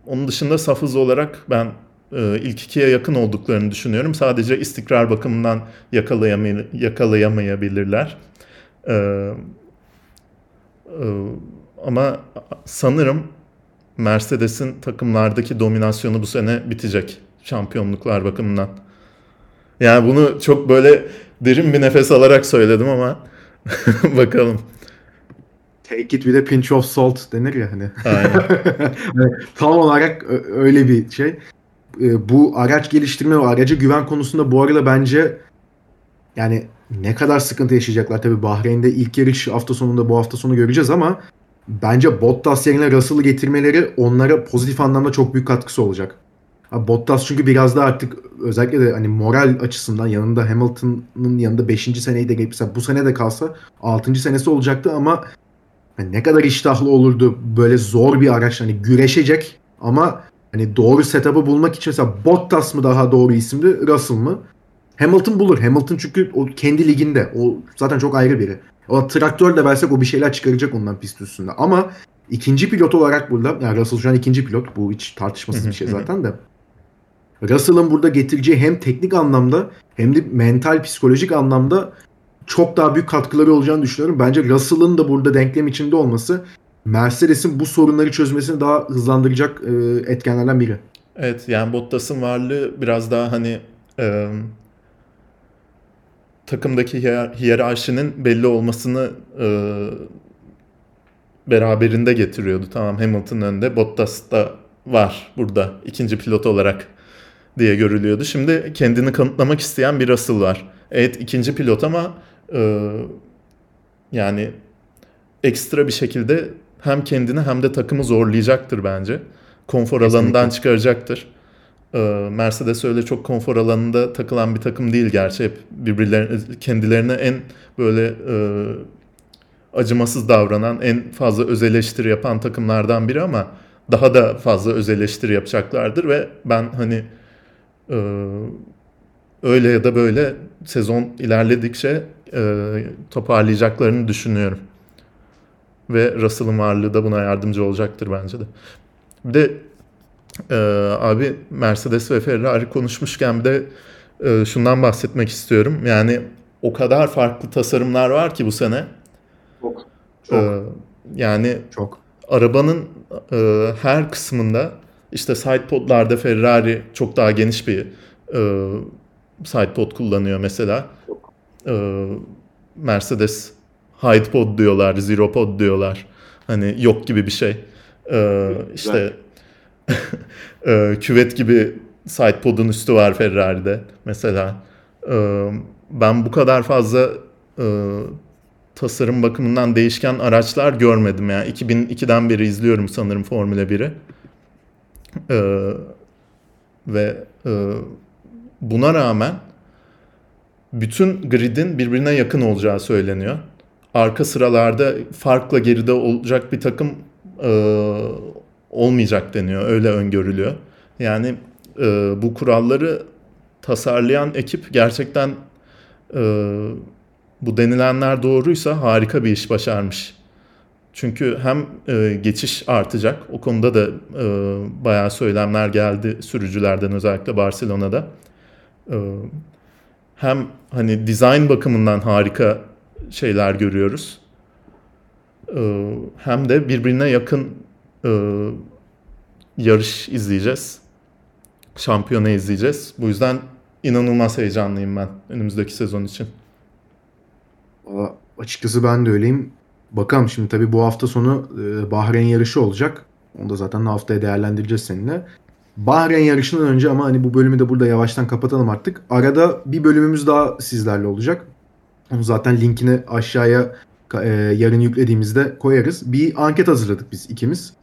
onun dışında saf hız olarak ben e, ilk ikiye yakın olduklarını düşünüyorum. Sadece istikrar bakımından yakalayamay- yakalayamayabilirler. E, e, ama sanırım Mercedes'in takımlardaki dominasyonu bu sene bitecek şampiyonluklar bakımından. Yani bunu çok böyle derin bir nefes alarak söyledim ama bakalım. Take it with a pinch of salt denir ya hani. Aynen. Tam olarak öyle bir şey. E, Bu araç geliştirme ve araca güven konusunda bu arada bence yani ne kadar sıkıntı yaşayacaklar tabii Bahreyn'de ilk yarış hafta sonunda bu hafta sonu göreceğiz ama bence Bottas yerine Russell'ı getirmeleri onlara pozitif anlamda çok büyük katkısı olacak. Ha, Bottas çünkü biraz da artık özellikle de hani moral açısından yanında Hamilton'ın yanında 5. seneyi de mesela bu sene de kalsa 6. senesi olacaktı ama hani ne kadar iştahlı olurdu böyle zor bir araç hani güreşecek ama hani doğru setup'ı bulmak için mesela Bottas mı daha doğru isimdi Russell mı? Hamilton bulur. Hamilton çünkü o kendi liginde. O zaten çok ayrı biri. O traktör de versek o bir şeyler çıkaracak ondan pist üstünde. Ama ikinci pilot olarak burada yani Russell şu an ikinci pilot. Bu hiç tartışmasız bir şey zaten de. Russell'ın burada getireceği hem teknik anlamda hem de mental psikolojik anlamda çok daha büyük katkıları olacağını düşünüyorum. Bence Russell'ın da burada denklem içinde olması Mercedes'in bu sorunları çözmesini daha hızlandıracak e, etkenlerden biri. Evet yani Bottas'ın varlığı biraz daha hani e, takımdaki hiyer- hiyerarşinin belli olmasını e, beraberinde getiriyordu. Tamam Hamilton önde, Bottas da var burada ikinci pilot olarak diye görülüyordu. Şimdi kendini kanıtlamak isteyen bir Russell var. Evet ikinci pilot ama e, yani ekstra bir şekilde hem kendini hem de takımı zorlayacaktır bence. Konfor Kesinlikle. alanından çıkaracaktır. Ee, Mercedes öyle çok konfor alanında takılan bir takım değil gerçi. Hep birbirlerine, kendilerine en böyle e, acımasız davranan, en fazla öz eleştiri yapan takımlardan biri ama daha da fazla öz eleştiri yapacaklardır ve ben hani e, öyle ya da böyle sezon ilerledikçe e, toparlayacaklarını düşünüyorum. Ve Russell'ın varlığı da buna yardımcı olacaktır bence de. Bir de e, abi Mercedes ve Ferrari konuşmuşken bir de e, şundan bahsetmek istiyorum. Yani o kadar farklı tasarımlar var ki bu sene. Çok. E, yani çok. arabanın e, her kısmında işte sidepodlarda Ferrari çok daha geniş bir e, sidepod kullanıyor mesela. E, Mercedes hide pod diyorlar, zero pod diyorlar. Hani yok gibi bir şey. E, işte e, küvet gibi sidepod'un üstü var Ferrari'de mesela. E, ben bu kadar fazla e, tasarım bakımından değişken araçlar görmedim. Yani 2002'den beri izliyorum sanırım Formula 1'i. Ee, ve e, buna rağmen bütün gridin birbirine yakın olacağı söyleniyor. Arka sıralarda farkla geride olacak bir takım e, olmayacak deniyor. Öyle öngörülüyor. Yani e, bu kuralları tasarlayan ekip gerçekten e, bu denilenler doğruysa harika bir iş başarmış. Çünkü hem e, geçiş artacak. O konuda da e, bayağı söylemler geldi sürücülerden özellikle Barcelona'da. E, hem hani dizayn bakımından harika şeyler görüyoruz. E, hem de birbirine yakın e, yarış izleyeceğiz. Şampiyona izleyeceğiz. Bu yüzden inanılmaz heyecanlıyım ben önümüzdeki sezon için. Valla açıkçası ben de öyleyim. Bakalım şimdi tabii bu hafta sonu e, Bahreyn yarışı olacak. Onu da zaten haftaya değerlendireceğiz seninle. Bahreyn yarışından önce ama hani bu bölümü de burada yavaştan kapatalım artık. Arada bir bölümümüz daha sizlerle olacak. Onu zaten linkini aşağıya e, yarın yüklediğimizde koyarız. Bir anket hazırladık biz ikimiz.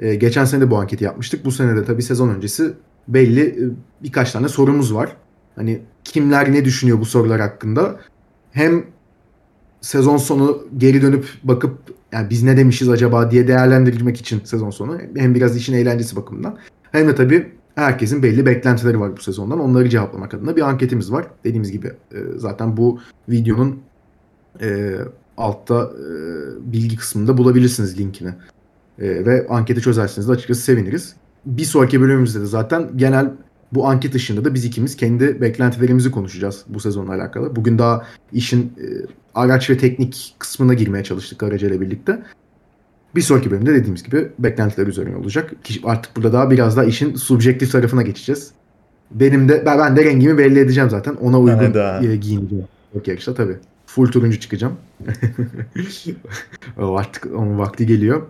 E, geçen sene de bu anketi yapmıştık. Bu sene de tabii sezon öncesi belli e, birkaç tane sorumuz var. Hani kimler ne düşünüyor bu sorular hakkında? Hem sezon sonu geri dönüp bakıp yani biz ne demişiz acaba diye değerlendirmek için sezon sonu hem biraz işin eğlencesi bakımından hem de tabii herkesin belli beklentileri var bu sezondan. Onları cevaplamak adına bir anketimiz var. Dediğimiz gibi e, zaten bu videonun e, altta e, bilgi kısmında bulabilirsiniz linkini. Ve anketi çözerseniz de açıkçası seviniriz. Bir sonraki bölümümüzde de zaten genel bu anket dışında da biz ikimiz kendi beklentilerimizi konuşacağız bu sezonla alakalı. Bugün daha işin araç ve teknik kısmına girmeye çalıştık aracıyla birlikte. Bir sonraki bölümde dediğimiz gibi beklentiler üzerine olacak. Artık burada daha biraz daha işin subjektif tarafına geçeceğiz. Benim de ben, ben de rengimi belli edeceğim zaten. Ona uygun Hayda. giyineceğim. Yok yarışta tabii. Full turuncu çıkacağım. artık onun vakti geliyor.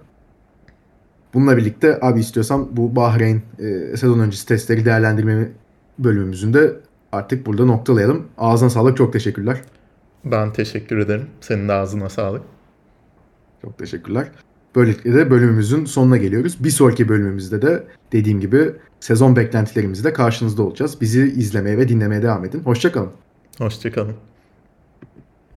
Bununla birlikte abi istiyorsam bu Bahreyn e, sezon öncesi testleri değerlendirme bölümümüzün de artık burada noktalayalım. Ağzına sağlık. Çok teşekkürler. Ben teşekkür ederim. Senin de ağzına sağlık. Çok teşekkürler. Böylelikle de bölümümüzün sonuna geliyoruz. Bir sonraki bölümümüzde de dediğim gibi sezon beklentilerimizle karşınızda olacağız. Bizi izlemeye ve dinlemeye devam edin. Hoşçakalın. Hoşçakalın.